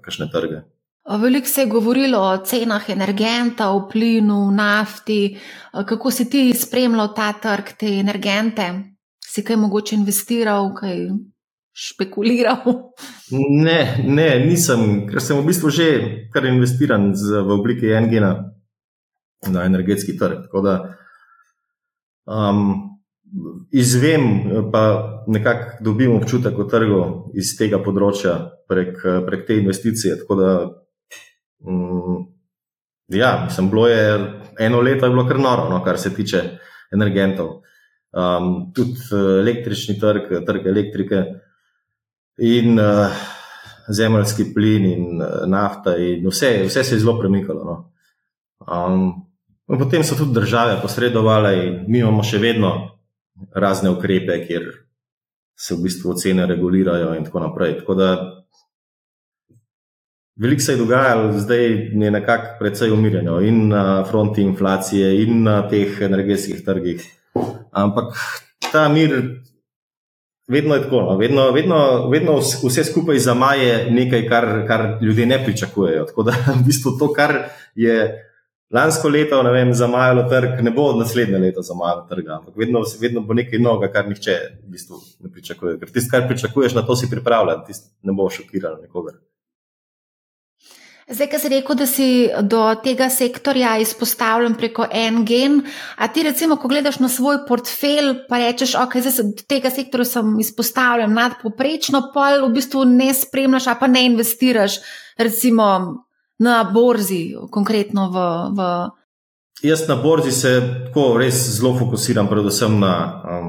kakšne trge. Veliko se je govorilo o cenah energenta, o plinu, nafti. Kako si ti spremljal ta trg, te energente? Si kaj mogoče investiral, kaj špekuliral? Ne, ne, nisem, ker sem v bistvu že kar investiran z, v obliki engina na energetski trg. Tako da um, izvem, pa nekako dobim občutek o trgu iz tega področja prek, prek te investicije. Tako da ja, mislim, bilo je eno leto, je bilo kar noro, no, kar se tiče energentov. Um, tudi uh, električni trg, trg elektrike in uh, zemljski plin in uh, nafta, in vse, vse se je zelo premikalo. No. Um, potem so tudi države posredovale in mi imamo še vedno razne ukrepe, kjer se v bistvu cene regulirajo in tako naprej. Tako da Veliko se je dogajalo, zdaj je nekako precej umirjeno in na fronti inflacije, in na teh energetskih trgih. Ampak ta mir, vedno je tako, no? vedno, vedno, vedno vse skupaj zamaje nekaj, kar, kar ljudje ne pričakujejo. Tako da v bistvu to, kar je lansko leto vem, zamajalo trg, ne bo naslednje leto zamajalo trga. Ampak vedno, vedno bo nekaj novega, kar nihče v bistvu ne pričakuje. Ker tisto, kar pričakuješ, na to si pripravljen, tisto ne bo šokiralo nikogar. Zdaj, ki si rekel, da si do tega sektorja izpostavljen preko en gen, a ti recimo, ko gledaš na svoj portfelj, pa rečeš, ok, zdaj se do tega sektorja sem izpostavljen nadpoprečno, pa v bistvu ne spremljaš, a pa ne investiraš, recimo na borzi, konkretno v. v... Jaz na borzi se tako res zelo fokusiram, predvsem na, um,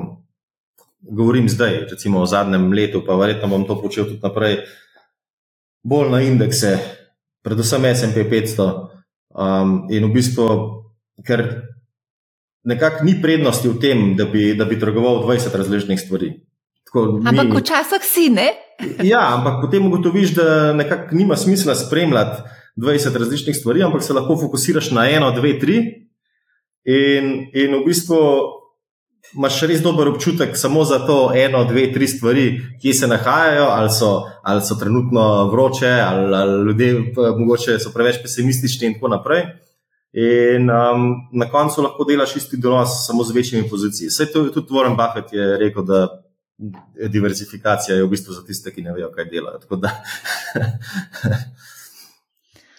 govorim zdaj, recimo v zadnjem letu, pa verjetno bom to počel tudi naprej, bolj na indekse predvsem SP 500. Um, in v bistvu, ker nekako ni prednosti v tem, da bi, da bi trgoval 20 različnih stvari. Tako, ampak mi, včasih si ne. ja, ampak potem ugotoviš, da nekako nima smisla spremljati 20 različnih stvari, ampak se lahko fokusiraš na eno, dve, tri. In, in v bistvu imaš res dober občutek samo za to eno, dve, tri stvari, ki se nahajajo, ali so, ali so trenutno vroče, ali, ali ljudje morda so preveč pesimistični in tako naprej. In um, na koncu lahko delaš isti donos, samo z večjimi pozicijami. Vse to tudi Warren Buffett je rekel, da diverzifikacija je v bistvu za tiste, ki ne vejo, kaj delajo.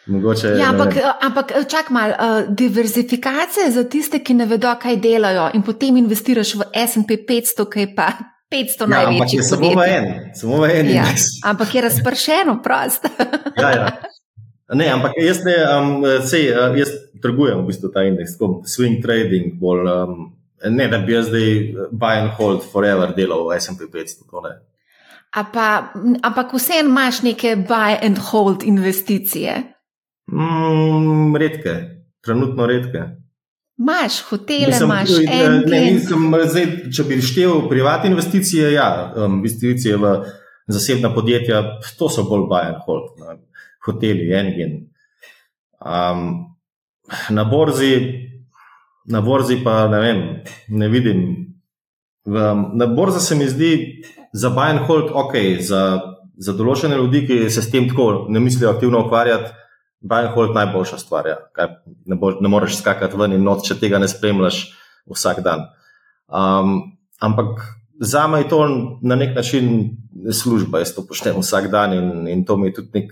Mogoče, ja, ampak, ampak čak mal, uh, diverzifikacija za tiste, ki ne vedo, kaj delajo, in potem investiraš v SP 500, ki je pa 500 ja, največjih. Samo v en, samo v en. Ja, ampak je razpršeno, prost. ja, ja. Ne, ampak jaz ne, um, sej, jaz trgujem v bistvu ta indeks, tako swing trading, bolj, um, ne da bi jaz zdaj buy and hold forever delal v SP 500. Ampak vseeno imaš neke buy and hold investicije. Mm, redke, trenutno redke. Imáš hotele, imaš ene. Če bi števil privatne investicije, ja, um, investicije v zasebna podjetja, to so bolj and hold, hoteli, engine. Um, na borzi, na borzi pa ne vem, ne vidim. V, na borzi se mi zdi za and hold ok, za, za določene ljudi, ki se s tem tako ne mislijo aktivno ukvarjati. Buy and hold je najboljša stvar. Ja. Ne, bo, ne moreš skakati ven in noč, če tega ne spremljaš vsak dan. Um, ampak za me je to na nek način služba, jaz to počnem vsak dan in, in to mi je tudi nek,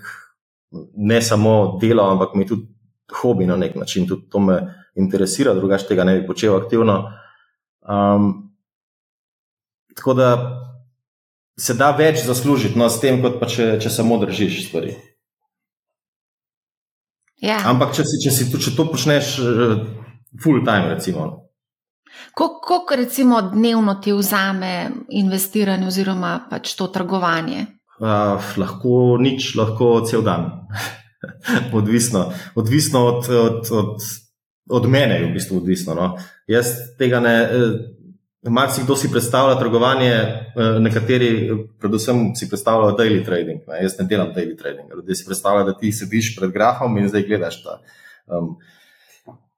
ne samo delo, ampak mi je tudi hobi na nek način, tudi to me interesira, drugače tega ne bi počel aktivno. Um, tako da se da več zaslužiti no, s tem, kot pa če, če samo držiš stvari. Ja. Ampak, če, si, če, si, če to počneš uh, full time, recimo. Koliko, recimo, dnevno ti vzame investiranje oziroma pač to trgovanje? Uh, lahko nič, lahko cel dan. odvisno odvisno od, od, od, od mene, je v bistvu odvisno. No. Jaz tega ne. Marsikdo si predstavlja trgovanje, eh, nekateri, predvsem, si predstavljajo daily trading. Ne? Jaz ne delam daily trading. Ljudje si predstavljajo, da ti sediš pred grafom in zdaj gledaš ta um,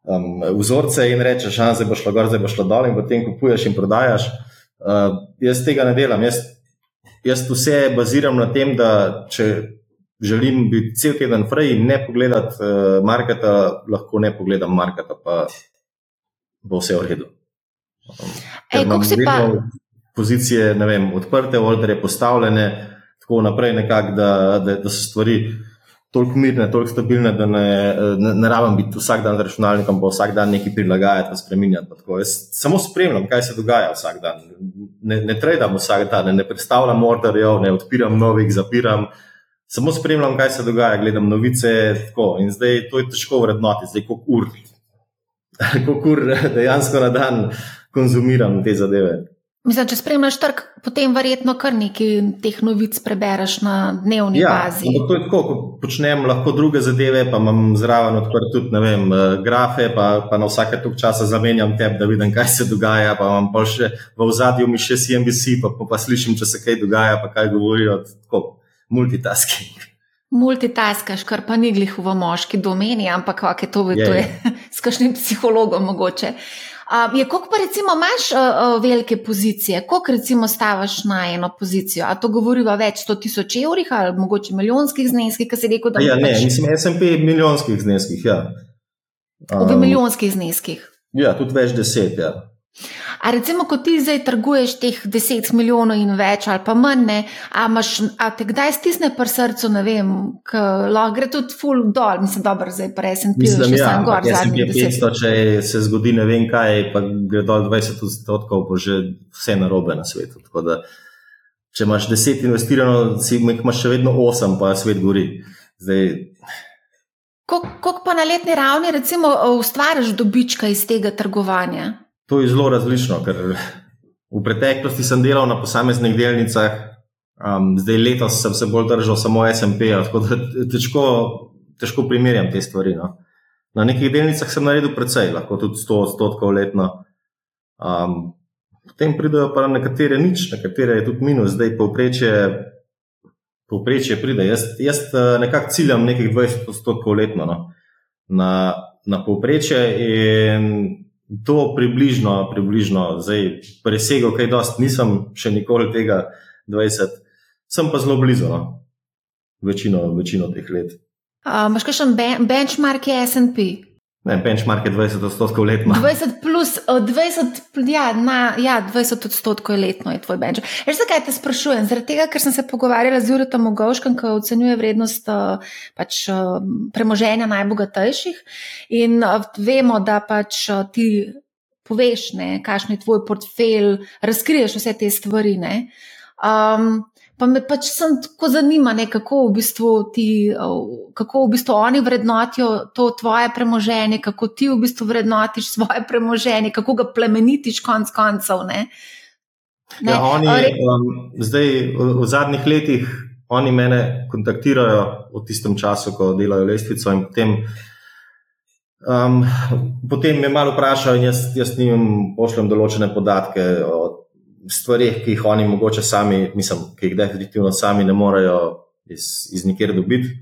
um, vzorce in rečeš, da zdaj bo šlo gor, zdaj bo šlo dol in potem kupuješ in prodajaš. Uh, jaz tega ne delam. Jaz, jaz vse baziram na tem, da če želim biti cel teden fraj in ne pogledati uh, marketa, lahko ne pogledam marketa, pa bo vse v redu. Ej, kako si pa? Pozicije, ne vem, odprte, ordere postavljene, tako naprej, nekak, da, da, da so stvari toliko mirne, toliko stabilne, da ne, ne, ne rabim biti vsak dan z računalnikom, pa vsak dan nekaj prilagajati, spremenjati. Jaz samo spremljam, kaj se dogaja vsak dan. Ne, ne tradam vsak dan, ne, ne predstavljam orderjev, ne odpiram novih, zapiram. Samo spremljam, kaj se dogaja, gledam novice. Tako. In zdaj to je težko vrednoti, zdaj koliko ur. Koliko ur dejansko na dan konzumiram te zadeve. Mislim, če spremljaš trg, potem verjetno kar nekaj teh novic prebereš na dnevni ja, bazi. To je tako, ko počnem lahko druge zadeve, pa imam zraven odprt tudi vem, eh, grafe, pa, pa na vsake tok časa zamenjam teb, da vidim, kaj se dogaja. Pa imam pa še v ozadju mi še CNBC, pa, pa, pa slišim, če se kaj dogaja, pa kaj govorijo. Tako, multitasking. Multitaskaš, kar pa ni glih v moški domeni, ampak kako je to, je, to je s kakšnim psihologom mogoče. Uh, je, koliko pa recimo imaš uh, uh, velike pozicije, koliko recimo stavaš na eno pozicijo? A to govoriva več sto tisoč evrih ali mogoče milijonskih zneskih, ki si rekel, da ja, ne? Pač... Mislim, SMP milijonskih zneskih, ja. Um, v milijonskih zneskih. Ja, tudi več deset, ja. A recimo, ko ti zdaj trguješ teh 10 milijonov in več, ali pa manj, a, imaš, a te kdaj stisne pri srcu, ne vem, lahko gre tudi full dol, mislim, dobro, zdaj pa resen pil, mislim, ja, gor. Jaz sem 500, če se zgodi ne vem kaj, pa gre dol 20 odstotkov, bo že vse narobe na svetu. Da, če imaš 10 investirano, si imaš še vedno 8, pa svet gori. Kako pa na letni ravni, recimo, ustvariš dobička iz tega trgovanja? To je zelo različno, ker v preteklosti sem delal na posameznih delnicah, um, zdaj letos sem se bolj držal samo SMP, tako da težko, težko primerjam te stvari. No. Na nekih delnicah sem naredil precej, lahko tudi 100 odstotkov letno. Um, potem pridejo pa nekatere nič, nekatere je tudi minus, zdaj povprečje, povprečje pride. Jaz, jaz eh, nekako ciljam nekih 20 odstotkov letno no, na, na povprečje in to približno, približno zdaj presegel, kaj dost, nisem še nikoli tega 20, sem pa zelo blizu, no? večino, večino teh let. Uh, kakšen benchmark je SP? Ne, benchmark je 20 odstotkov letno. 20 plus, 20, ja, na, ja, 20 odstotkov letno je tvoj benchmark. Veš, zakaj te sprašujem? Zaradi tega, ker sem se pogovarjala z Juretom Ogovškem, ki ocenjuje vrednost pač, premoženja najbogatejših. In vemo, da pač ti poveš, kakšen je tvoj portfelj, razkriješ vse te stvari. Um, Pa me pač sem tako zanima, ne, kako, v bistvu ti, kako v bistvu oni vrednotijo to tvoje premoženje, kako ti v bistvu vrednotiš svoje premoženje, kako ga plemenitiš konc koncev. Ne. Ne, ja, oni, um, zdaj, v, v zadnjih letih oni mene kontaktirajo v tistem času, ko delajo lestvico in potem Um, potem me malo vprašajo, in jaz, jaz njim pošljem določene podatke o stvarih, ki jih oni mogoče sami, mislim, ki jih definitivno sami ne morejo iz, iz nikjer dobiti.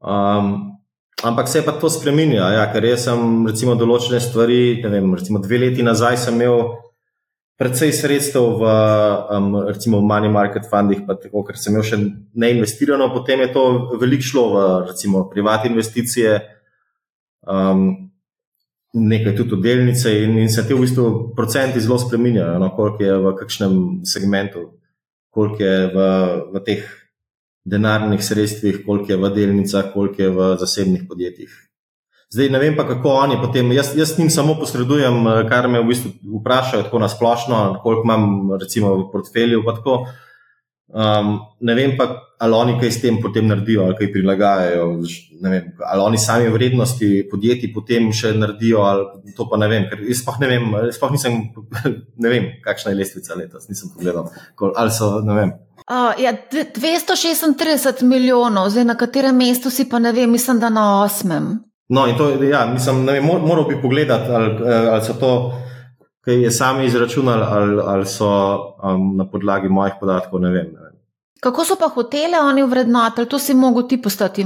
Um, ampak se je pa to spremenja, ja, ker jaz sem recimo določene stvari, ne vem, recimo dve leti nazaj sem imel predvsej sredstev v um, recimo money market fundih, pa tako, ker sem imel še neinvestirano, potem je to veliko šlo v recimo privat investicije um, nekaj tudi v delnice, in, in se ti v bistvu procenti zelo spremenjajo, no, koliko je v kakšnem segmentu, koliko je v, v teh denarnih sredstvih, koliko je v delnicah, koliko je v zasebnih podjetjih. Zdaj ne vem pa, kako oni potem. Jaz, jaz njim samo posredujem, kar me v bistvu vprašajo, tako na splošno, koliko imam, recimo, v portfelju. Um, ne vem pa, ali oni kaj s tem potem naredijo, ali kaj prilagajajo. Vem, ali oni sami vrednosti podjetij potem še naredijo, ali to pa ne vem. Ker jaz sploh ne vem, sploh nisem, ne vem, kakšna je lestvica letos, nisem pogledal. Ali so, ne vem. Uh, ja, 236 milijonov, zdaj na katerem mestu si pa ne vem, mislim, da na osmem. No, in to, ja, mislim, ne vem, moral bi pogledati, ali, ali so to kaj je sami izračunali, ali, ali so um, na podlagi mojih podatkov. Ne vem, ne vem. Kako so pa hotele oni vrednotili, to si mogel ti postati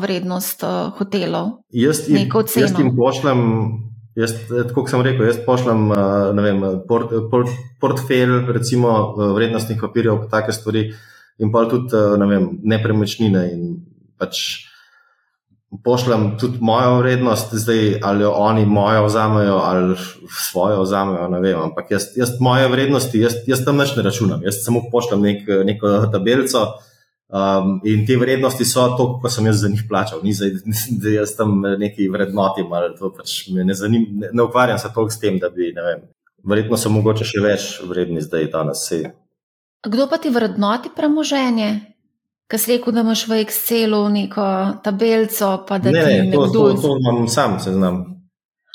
vrednost uh, hotelov? Jaz jim pošljem, jaz, kot sem rekel, jaz pošljem uh, vem, port, port, portfelj, recimo vrednostnih papirjev, take stvari, in pa tudi uh, ne vem, nepremičnine. Pač, pošljem tudi mojo vrednost, zdaj ali oni mojo vzamejo ali svojo vzamejo. Ne vem, ampak jaz, jaz moje vrednosti, jaz, jaz tam več ne računam. Jaz samo pošljem nek, neko tabelico. Um, in te vrednosti so to, ko sem jaz za njih plačal, ni zdaj, da jaz tam nekaj vrednotim ali to pač me ne zanima. Ne, ne ukvarjam se toliko s tem, da bi, ne vem, verjetno so mogoče še več vredni zdaj, danes. Kdo pa ti vrednoti premoženje? Ker si rekel, da imaš v Excelu neko tabelico, ne, ne, to, to, to imam sam, se znam.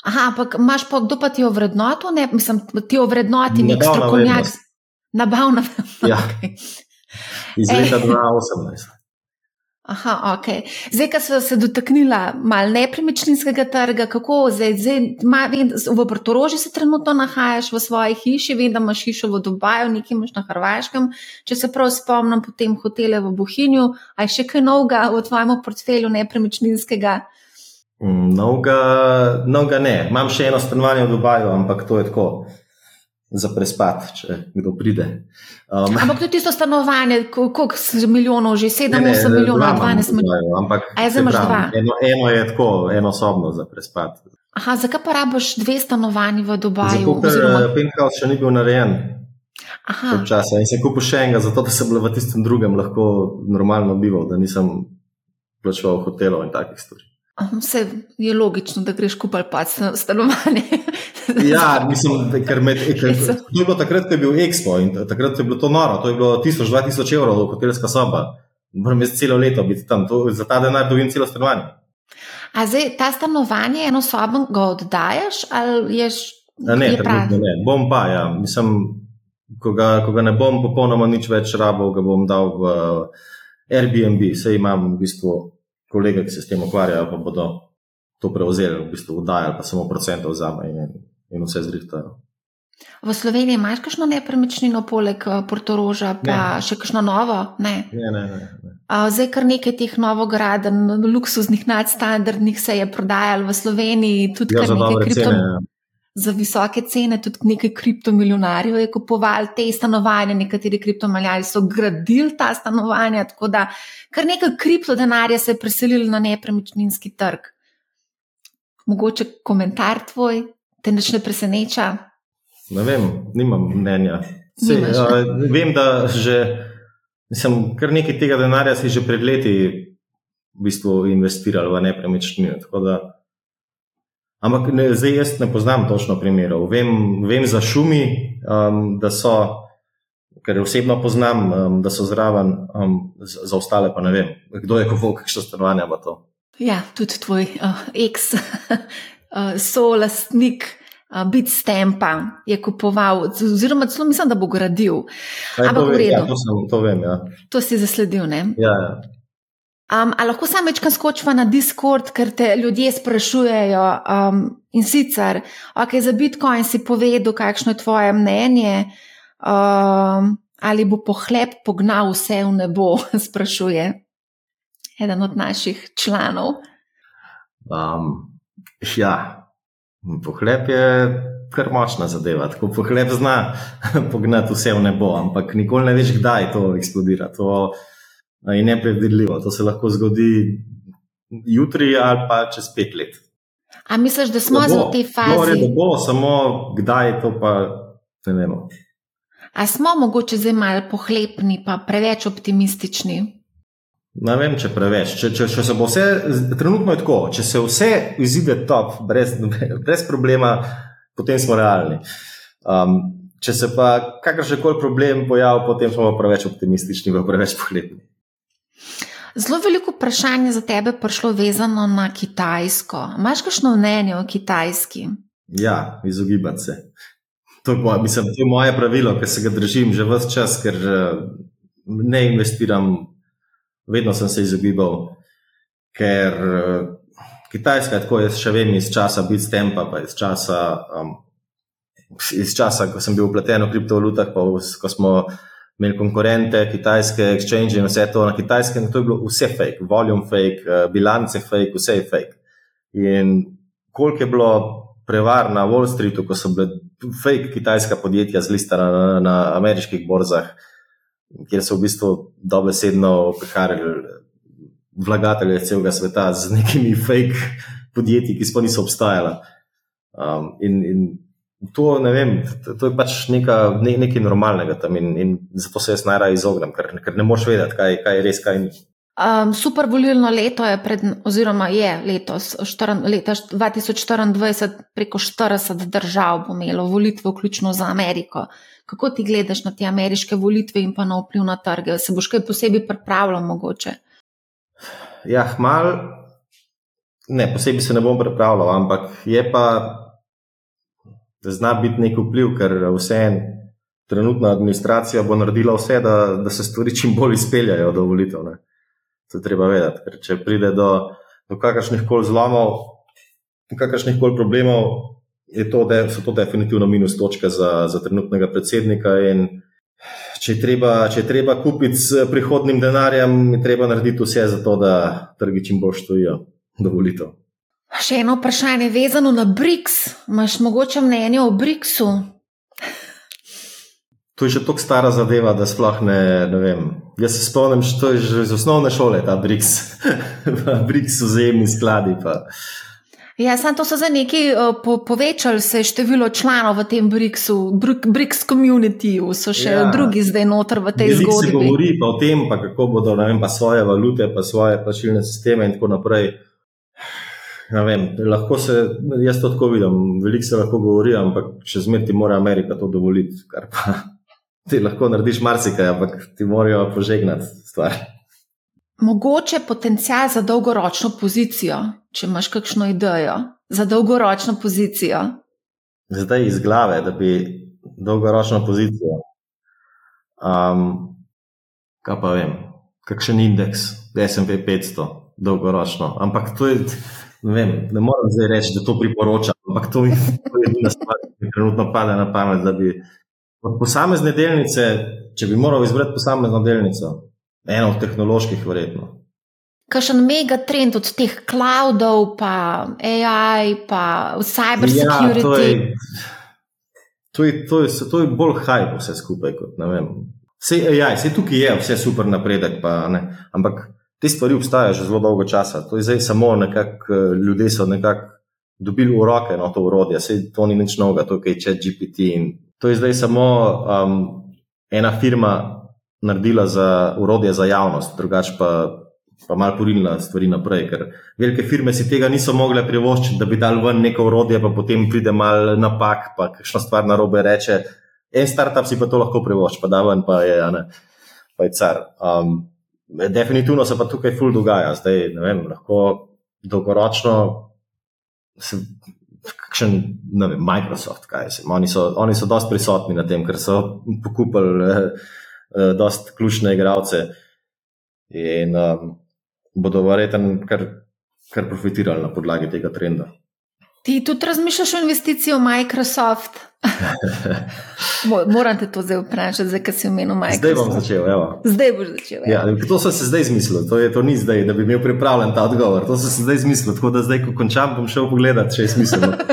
Aha, ampak imaš pa kdo pa ti ovrednotil, ne, mislim, ti ovrednoti nek strokovnjak. Nabavna. Ja. Iz leta 2018. Aha, ok. Zdaj, ko smo se dotaknili malo nepremičninskega trga, kako zdaj, zdaj ma, vem, v Portugalsku se trenutno nahajaš v svoji hiši, vem, da imaš hišo v Dubaju, nekaj imaš na Hrvaškem. Če se prav spomnim, potem hotele v Bohinju, aj še kaj novega v tvojem portfelju nepremičninskega? Mm, novega, novega ne. Imam še eno stanovanje v Dubaju, ampak to je tako za prespad, če kdo pride. Um, ampak to je tisto stanovanje, koliko milijonov, že 7-8 milijonov, 12 milijonov. Ampak je eno, eno je tako, eno sobno za prespad. Aha, zakaj pa rabiš dve stanovanji v Dubaju? Zato, ker oziroma... Eh, Penthouse še ni bil narejen. Časa. In sem kupil še enega, zato da sem v tistem drugem lahko normalno bival, da nisem plačeval hotelov in takih stvari. Vse je logično, da greš kupiti pa stanovanje. ja, mislim, ker med, ker, to je bilo takrat, ko je bil Expo in takrat je bilo to noro. To je bilo 1000-2000 evrov, hotelska soba. Moram jaz celo leto biti tam, to, za ta denar dobim celo stanovanje. A zdaj ta stanovanje, eno sobo, ga oddajaš ali ješ? A ne, je ne, bom pa, ja. Mislim, ko ga, ko ga ne bom popolnoma nič več rabo, ga bom dal v Airbnb, sej imam v bistvu kolege, ki se s tem ukvarjajo, pa bodo to prevzeli, v bistvu vdajali, pa samo procentov vzame in, in vse zrihtajo. V Sloveniji imaš kakšno nepremičnino, poleg eh, Portoroža, pa ne. še kakšno novo? Ne. Ne, ne, ne, ne. Zdaj, kar nekaj teh novograden, luksuznih, nadstandardnih se je prodajalo v Sloveniji, tudi ja, kar nekaj kriptovalut. Za visoke cene, tudi nekaj kriptomilijonarjev je kupovali te stanovanja, nekateri kriptomilijonarji so gradili ta stanovanja, tako da kar nekaj kriptodenarja se je preselilo na nepremičninski trg. Mogoče komentar tvoj, te neč ne preseneča? Ne vem, nimam mnenja. Sej, a, vem, da že, mislim, kar nekaj tega denarja si že pred leti v bistvu investirali v nepremičnine. Ampak ne, zdaj jaz ne poznam točno primerov. Vem, vem za šumi, um, da so, ker osebno poznam, um, da so zraven, um, za ostale pa ne vem, kdo je kupoval kakšno stanovanje. Ja, tudi tvoj uh, ex, uh, solastnik. Uh, Bit stempa je kupoval, oziroma celo mislim, da bo gradil. Ampak, v redu. Ja, to, sem, to vem. Ja. To si zasledil, ne? Ja, ja. Um, a lahko samo večkrat skočiva na Discord, ker te ljudje sprašujejo. Um, in sicer, okay, za Bitcoin si povedal, kakšno je tvoje mnenje, um, ali bo pohlep pognal vse v nebo, sprašuje eden od naših članov. Um, ja, pohlep je kar močna zadeva. Tako pohlep zna pognati vse v nebo, ampak nikoli ne veš, kdaj to eksplodira. To, je nepredvidljivo. To se lahko zgodi jutri ali pa čez pet let. A misliš, da smo zdaj v tej fazi? Gore, da bo, samo kdaj to, pa ne vemo. A smo mogoče zdaj malo pohlepni, pa preveč optimistični? Ne vem, če preveč. Če, če, če se bo vse, trenutno je tako, če se vse izide top, brez, brez problema, potem smo realni. Um, če se pa kakršen koli problem pojavi, potem smo preveč optimistični, pa preveč pohlepni. Zelo veliko vprašanj je za tebe prišlo vezano na Kitajsko. Imáš kakšno mnenje o Kitajski? Ja, izogibati se. To je, mislim, to je moje pravilo, ker se ga držim že vse čas, ker eh, ne investiram, vedno sem se izogibal, ker eh, Kitajska je tako, jaz še vem iz časa Bitstampa, pa iz časa, um, iz časa, ko sem bil upleten v kriptovalutah, pa ko smo imeli konkurente, kitajske exchange in vse to na kitajskem, to je bilo vse fake, volume fake, eh, bilance fake, vse je fake. In koliko je bilo prevar na Wall Streetu, ko so bile fake kitajska podjetja zlistana na, na ameriških borzah, kjer so v bistvu dobesedno priharjali vlagatelje celega sveta z nekimi fake podjetji, ki sploh niso obstajala. Um, in, in To, vem, to je pač neka, ne, nekaj normalnega tam in, in zato se jaz najraje izognem, ker, ker ne moš vedeti, kaj, kaj je res, kaj ni. Um, super volilno leto je, pred, oziroma je letos, štr, leta 2024, preko 40 držav bo imelo volitve, vključno za Ameriko. Kako ti gledaš na te ameriške volitve in pa na vpliv na trge? Se boš kaj posebej pripravljal, mogoče? Ja, mal, ne, posebej se ne bom pripravljal, ampak je pa da zna biti nek vpliv, ker vse trenutna administracija bo naredila vse, da, da se stvari čim bolj izpeljajo do volitev. Ne. To je treba vedeti, ker če pride do, do kakršnih koli zlomov, kakršnih koli problemov, to, de, so to definitivno minus točke za, za trenutnega predsednika. Če je, treba, če je treba kupiti s prihodnim denarjem, je treba narediti vse za to, da trgi čim bolj stojijo do volitev. Še eno vprašanje vezano na BRICS. Imáš mogoče mnenje o BRICS-u? To je že tako stara zadeva, da sploh ne, ne vem. Jaz se spomnim, da je že iz osnovne šole ta BRICS, BRICS vzajemni skladi. Pa. Ja, sem to so za neki po, povečali se število članov v tem BRICS-u, BRICS communityju, so še ja. drugi zdaj noter v tej zgodbi. Se govori pa o tem, pa kako bodo vem, pa svoje valute, pa svoje plačilne sisteme in tako naprej. Vem, lahko se, jaz to tako vidim, veliko se lahko govori, ampak še zmeraj ti mora Amerika to dovoliti. Kar pa ti lahko narediš marsikaj, ampak ti morajo požegnati stvar. Mogoče potencial za dolgoročno pozicijo, če imaš kakšno idejo za dolgoročno pozicijo. Zdaj iz glave, da bi dolgoročno pozicijo. Um, kaj pa vem, kakšen indeks, SP 500, dolgoročno. Ampak to je. Ne, vem, ne morem zdaj reči, da to priporočam, ampak to mi je edina stvar, ki mi trenutno pade na pamet. Da bi od posamezne delnice, če bi moral izbrati posamezno delnico, eno od tehnoloških, verjetno. Kakšen megatrend od teh cloudov, pa AI, pa cybersecurity. Ja, to, je, to, je, to, je, to je bolj hype vse skupaj. Kot, vse AI, vse tukaj je, vse super napredek, pa, ampak te stvari obstajajo že zelo dolgo časa. To je zdaj samo nekako, eh, ljudje so nekako dobili v roke no, to urodje, se to ni nič novega, to je čet GPT. In to je zdaj samo um, ena firma naredila za urodje za javnost, drugače pa. Pa malo porinila stvari naprej, ker velike firme si tega niso mogle privoščiti, da bi dal ven neko urodje, pa potem pride mal napak, pa kakšna stvar na robe reče. En startup si pa to lahko privošči, pa da ven, pa je, ne, pa je car. Um, Definitivno se pa tukaj ful dogaja, zdaj vem, lahko dolgoročno se. Kakšen, ne vem, Microsoft, kaj se. Oni so, oni so dosti prisotni na tem, ker so pokupili eh, eh, dosti ključne igralce. In um, bodo verjetno kar, kar profitirali na podlagi tega trenda. Ti tudi razmišljaš o investiciji v Microsoft? Moram te to zdaj vprašati, zakaj si omenil Microsoft. Zdaj bom začel. Evo. Zdaj boš začel. Ja, to sem se zdaj izmislil, to, je, to ni zdaj, da bi imel pripravljen ta odgovor. To sem se zdaj izmislil, tako da zdaj, ko končam, bom šel pogledat, če je smiselno.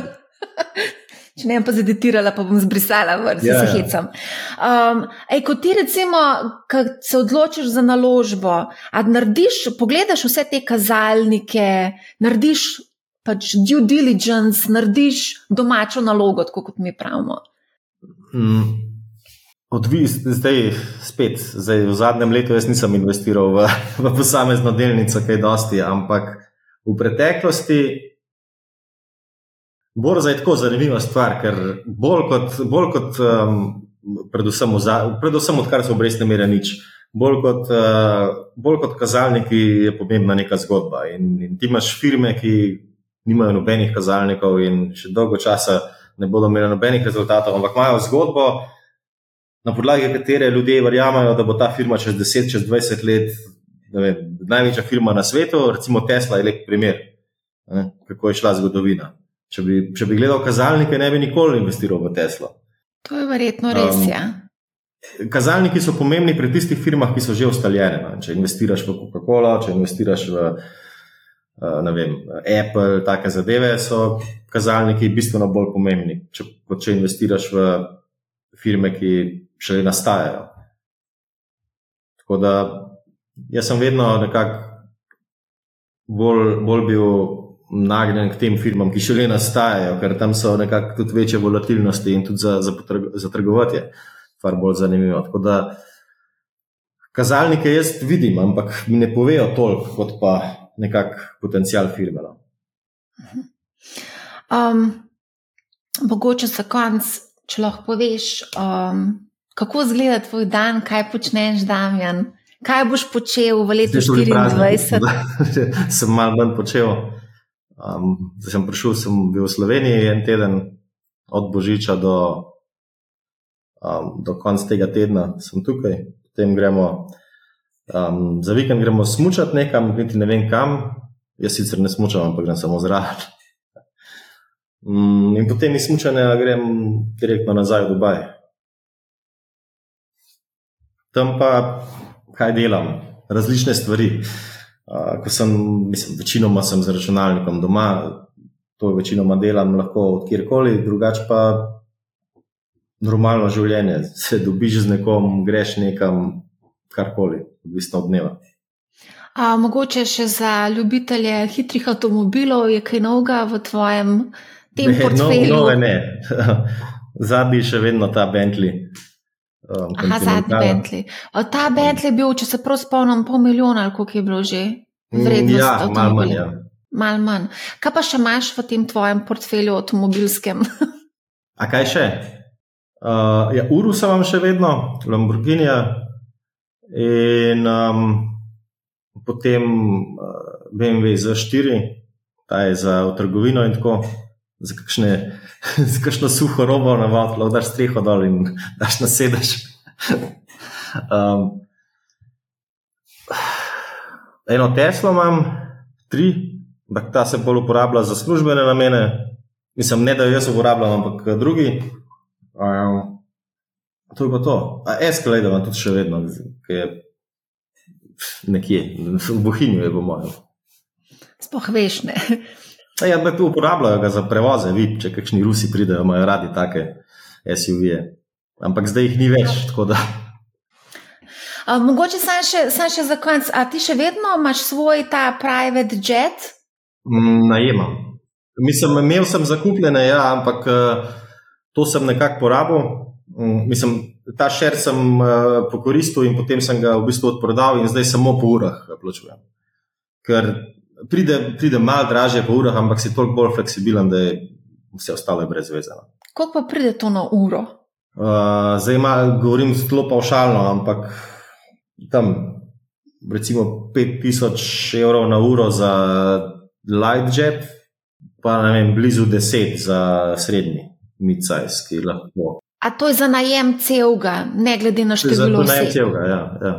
Če ne, pa zeditirala, pa bom zbrisala, vrsti ja, se ja. hecam. Um, ej, ko ti recimo, ko se odločiš za naložbo, a narediš, pogledaš vse te kazalnike, narediš pač due diligence, narediš domačo nalogo, tako kot mi pravimo. Mm. Odvisno, zdaj spet, zdaj v zadnjem letu jaz nisem investiral v, v posamezno delnico, kaj dosti, ampak v preteklosti Borza je tako zanimiva stvar, ker bolj kot, bolj kot um, predvsem, za, predvsem odkar so obrestne mere nič, bolj kot, uh, bolj kot kazalniki je pomembna neka zgodba. In, in ti imaš firme, ki nimajo nobenih kazalnikov in še dolgo časa ne bodo imeli nobenih rezultatov, ampak imajo zgodbo, na podlagi katere ljudje verjamajo, da bo ta firma čez 10, čez 20 let vem, največja firma na svetu, recimo Tesla je lep primer, ne, kako je šla zgodovina. Če bi, če bi gledal kazalnike, ne bi nikoli investiral v Teslo. To je verjetno res. Um, ja. Kazalniki so pomembni pri tistih firmah, ki so že ustaljene. No. Če investiraš v Coca-Cola, če investiraš v uh, vem, Apple, take zadeve, so kazalniki bistveno bolj pomembni, če, kot če investiraš v firme, ki šele nastajajo. Tako da jaz sem vedno nekako bolj, bolj bil nagnjen k tem firmam, ki še le nastajajo, ker tam so nekako tudi večje volatilnosti in tudi za, za, za trgovati je stvar bolj zanimiva. Tako da kazalnike jaz vidim, ampak mi ne povejo toliko, kot pa nekak potencial firme. No. Um, mogoče za konc, če lahko poveš, um, kako izgleda tvoj dan, kaj počneš, Damjan. Kaj boš počel v letu 2024? Sem malo manj počel. Um, zdaj sem prišel, sem bil v Sloveniji en teden, od Božiča do, um, do konca tega tedna, sem tukaj, potem gremo um, za vikend, gremo smučati nekam, niti ne vem kam. Jaz sicer ne smučam, ampak grem samo zraven. Um, in potem iz smučanja grem direktno nazaj v Dubaj. Tam pa kaj delam, različne stvari ko sem, mislim, večinoma sem z računalnikom doma, to večinoma delam lahko od kjerkoli, drugače pa normalno življenje, se dobiš z nekom, greš nekam, karkoli, odvisno od dneva. A, mogoče še za ljubitelje hitrih avtomobilov je kaj novega v tvojem tem ne, portfelju? No, no, ne, zadnji še vedno ta Bentley. Um, Aha, zadnji Bentley. O, ta Bentley je bil, če se prav spomnim, pol milijona ali koliko je bilo že mm, vrednosti. Ja, malo manj. Ja. Mal manj. Kaj pa še imaš v tem tvojem portfelju avtomobilskem? A kaj še? Uh, ja, Uru sem vam še vedno, Lamborghini. In um, potem BMW Z4, ta je za trgovino in tako, za kakšne z kakšno suho robo na lahko daš streho dol in daš na sedež. Um, eno Teslo imam, tri, ampak ta se bolj uporablja za službene namene. Mislim, ne da jo jaz uporabljam, ampak drugi. Um, to je pa to. Escalade imam tudi še vedno, ki je nekje, v Bohinju je po mojem. Spoh veš ne. Ja, da tu uporabljajo ga za prevoze, vidi, če kakšni Rusi pridejo, imajo radi take SUV-je. Ampak zdaj jih ni več. A, mogoče sem še, sem še za konec. A ti še vedno imaš svoj ta private jet? Mm, najemam. Mislim, imel sem zakupljene, ja, ampak uh, to sem nekako porabil. Um, mislim, ta šer sem uh, pokoristil in potem sem ga v bistvu odprodal in zdaj samo po urah plačujem. Ker pride, pride malo dražje po urah, ampak si toliko bolj fleksibilen, da je vse ostalo brez veze. No. Koliko pa pride to na uro? Uh, zdaj ima, govorim zelo paušalno, ampak tam recimo 5000 evrov na uro za light jet, pa ne vem, blizu 10 za srednji, mid-size, lahko. A to je za najem celega, ne glede na število ljudi? Za najem celega, ja. ja.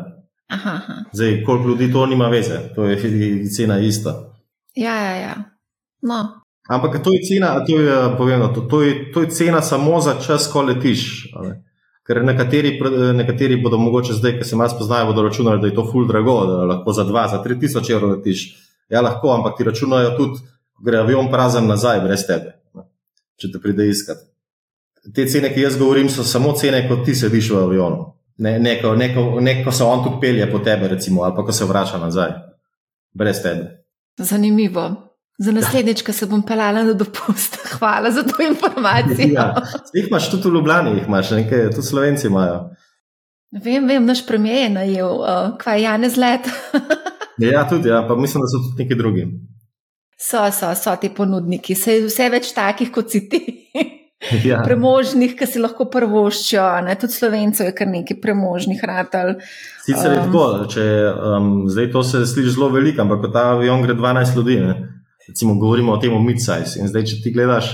Aha, aha. Zdaj, koliko ljudi to nima veze, to je cena ista. Ja, ja, ja. No, Ampak to je cena, to je, povedano, to, to, je, to je cena samo za čas, ko letiš. a ne. Ker nekateri, pr- nekateri bodo mogoče zdaj, ki se malo spoznajo, bodo računali, da je to ful drago, da lahko za 2, za 3 tisoč evrov letiš. Ja, lahko, ampak ti računajo tudi, gre avion prazen nazaj, brez tebe, ne, če te pride iskat. Te cene, ki jaz govorim, so samo cene, ko ti sediš v avionu. Ne, neko, neko, neko se on tudi pelje po tebe, recimo, ali pa ko se vrača nazaj, brez tebe. zanimivo. Za naslednjič, ko se bom pelala na dopust. Hvala za to informacijo. Ja, jih imaš tudi v Ljubljani, jih imaš nekaj, tudi slovenci imajo. Vem, vem, naš premijer je najel, uh, kaj Janez let. Ja, tudi, ja, pa mislim, da so tudi neki drugi. so, so, so ti ponudniki, se je vse več takih kot si ti. Ja. Premožnih, ki si lahko prvoščijo, ne? tudi slovencev je kar nekaj premožnih ratal. Sicer je Um. tako, če um, zdaj to se sliši zelo veliko, ampak ta avion gre 12 ljudi, ne? recimo govorimo o tem mid-size. In zdaj, če ti gledaš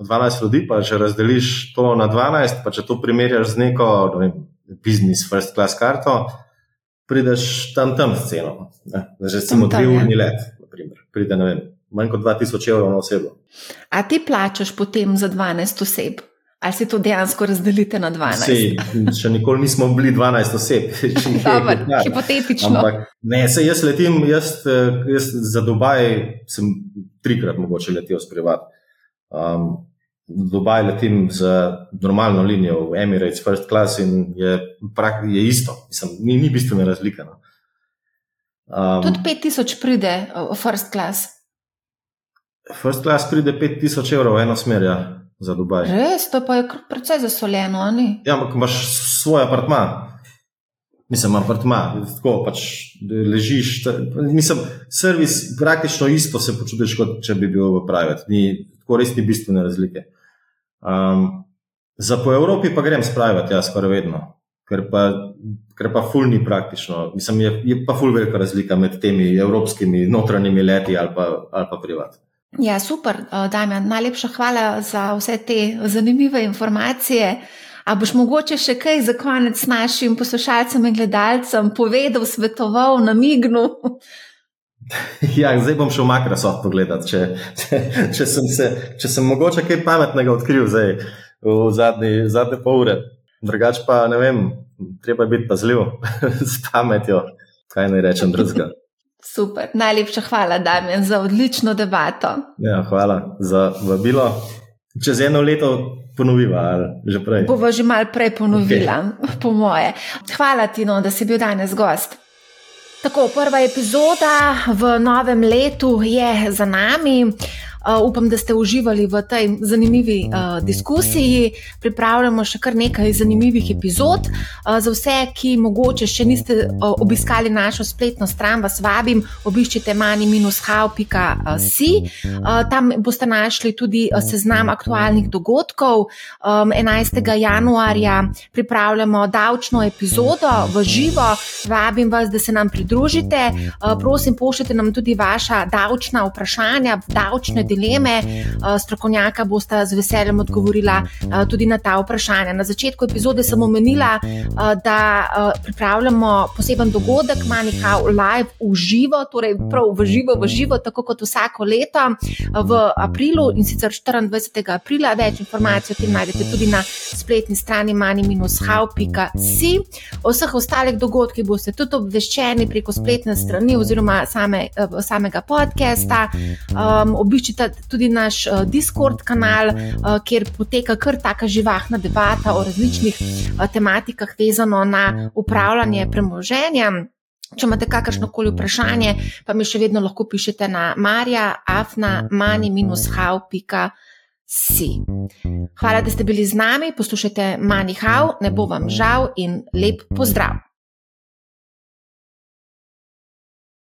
12 ljudi, pa če razdeliš to na 12, pa če to primerjaš z neko ne vem, business first class karto, prideš tam tam s ceno. ne. Zdaj, Recimo Tam, tam, dve ja. urni let, naprimer, pride ne vem, manj kot 2000 evrov na osebo. A ti plačaš potem za 12 oseb? Ali si to dejansko razdelite na 12? Sej, še nikoli nismo bili 12 oseb. Dobar, tak. hipotetično. Ampak ne, se jaz letim, jaz, eh, jaz za Dubaj sem trikrat mogoče letel s privat. Um, Dubaj letim z normalno linijo v Emirates First Class in je, prak, je isto, Mislim, ni, ni bistvene razlike. No. Um, Tudi 5000 pride v first class. First Class pride 5000 evrov eno smer ja, za Dubaj. Res, to pa je precej zasoljeno, ali? Ja, ampak imaš svoj apartma. Mislim, apartma, tako pač ležiš. ta- Mislim, servis praktično isto se počutiš, kot če bi bil v private. Ni, tako res ni bistvene razlike. Um, za po Evropi pa grem spraviti, ja, skoraj vedno. Ker pa, ker pa ful ni praktično. Mislim, je, je pa ful velika razlika med temi evropskimi notranjimi leti ali pa, ali pa privat. Ja, super, uh, Damjan. Najlepša hvala za vse te zanimive informacije. A boš mogoče še kaj za konec našim poslušalcem in gledalcem povedal, svetoval, namignil? Ja, zdaj bom šel Microsoft pogledat, če, če, če, sem se, če sem mogoče kaj pametnega odkril zdaj v zadnji, zadnje pol ure. Drugač pa ne vem, treba biti pazljiv s pametjo, kaj naj rečem drugega. Super, najlepša hvala, Damjan, za odlično debato. Ja, hvala za vabilo. Čez eno leto ponoviva, ali že prej. Bova že mal prej ponovila, okay. po moje. Hvala ti, no, da si bil danes gost. Tako, prva epizoda v novem letu je za nami. Uh, upam, da ste uživali v tej zanimivi uh, diskusiji. Pripravljamo še kar nekaj zanimivih epizod. Uh, za vse, ki mogoče še niste uh, obiskali našo spletno stran, vas vabim, obiščite mani-how.si. Uh, tam boste našli tudi uh, seznam aktualnih dogodkov. Um, 11. januarja pripravljamo davčno epizodo v živo. Vabim vas, da se nam pridružite. Uh, prosim, pošljite nam tudi vaša davčna vprašanja, davčne dileme. Uh, strokovnjaka bosta z veseljem odgovorila uh, tudi na ta vprašanja. Na začetku epizode sem omenila, uh, da pripravljamo poseben dogodek, Manihau Live v živo, torej prav v živo, v živo, tako kot vsako leto v aprilu in sicer 24. aprila. Več informacij o tem najdete tudi na spletni strani mani-how.si. O vseh ostalih dogodkih boste tudi obveščeni preko spletne strani oziroma same, samega podcasta. Um, obiščite tudi naš uh, Discord kanal, uh, kjer poteka kar taka živahna debata o različnih uh, tematikah, vezano na upravljanje premoženja. Če imate kakršno koli vprašanje, pa mi še vedno lahko pišete na marja, afna, mani-how.si. Hvala, da ste bili z nami, poslušajte Manihau, ne bo vam žal in lep pozdrav!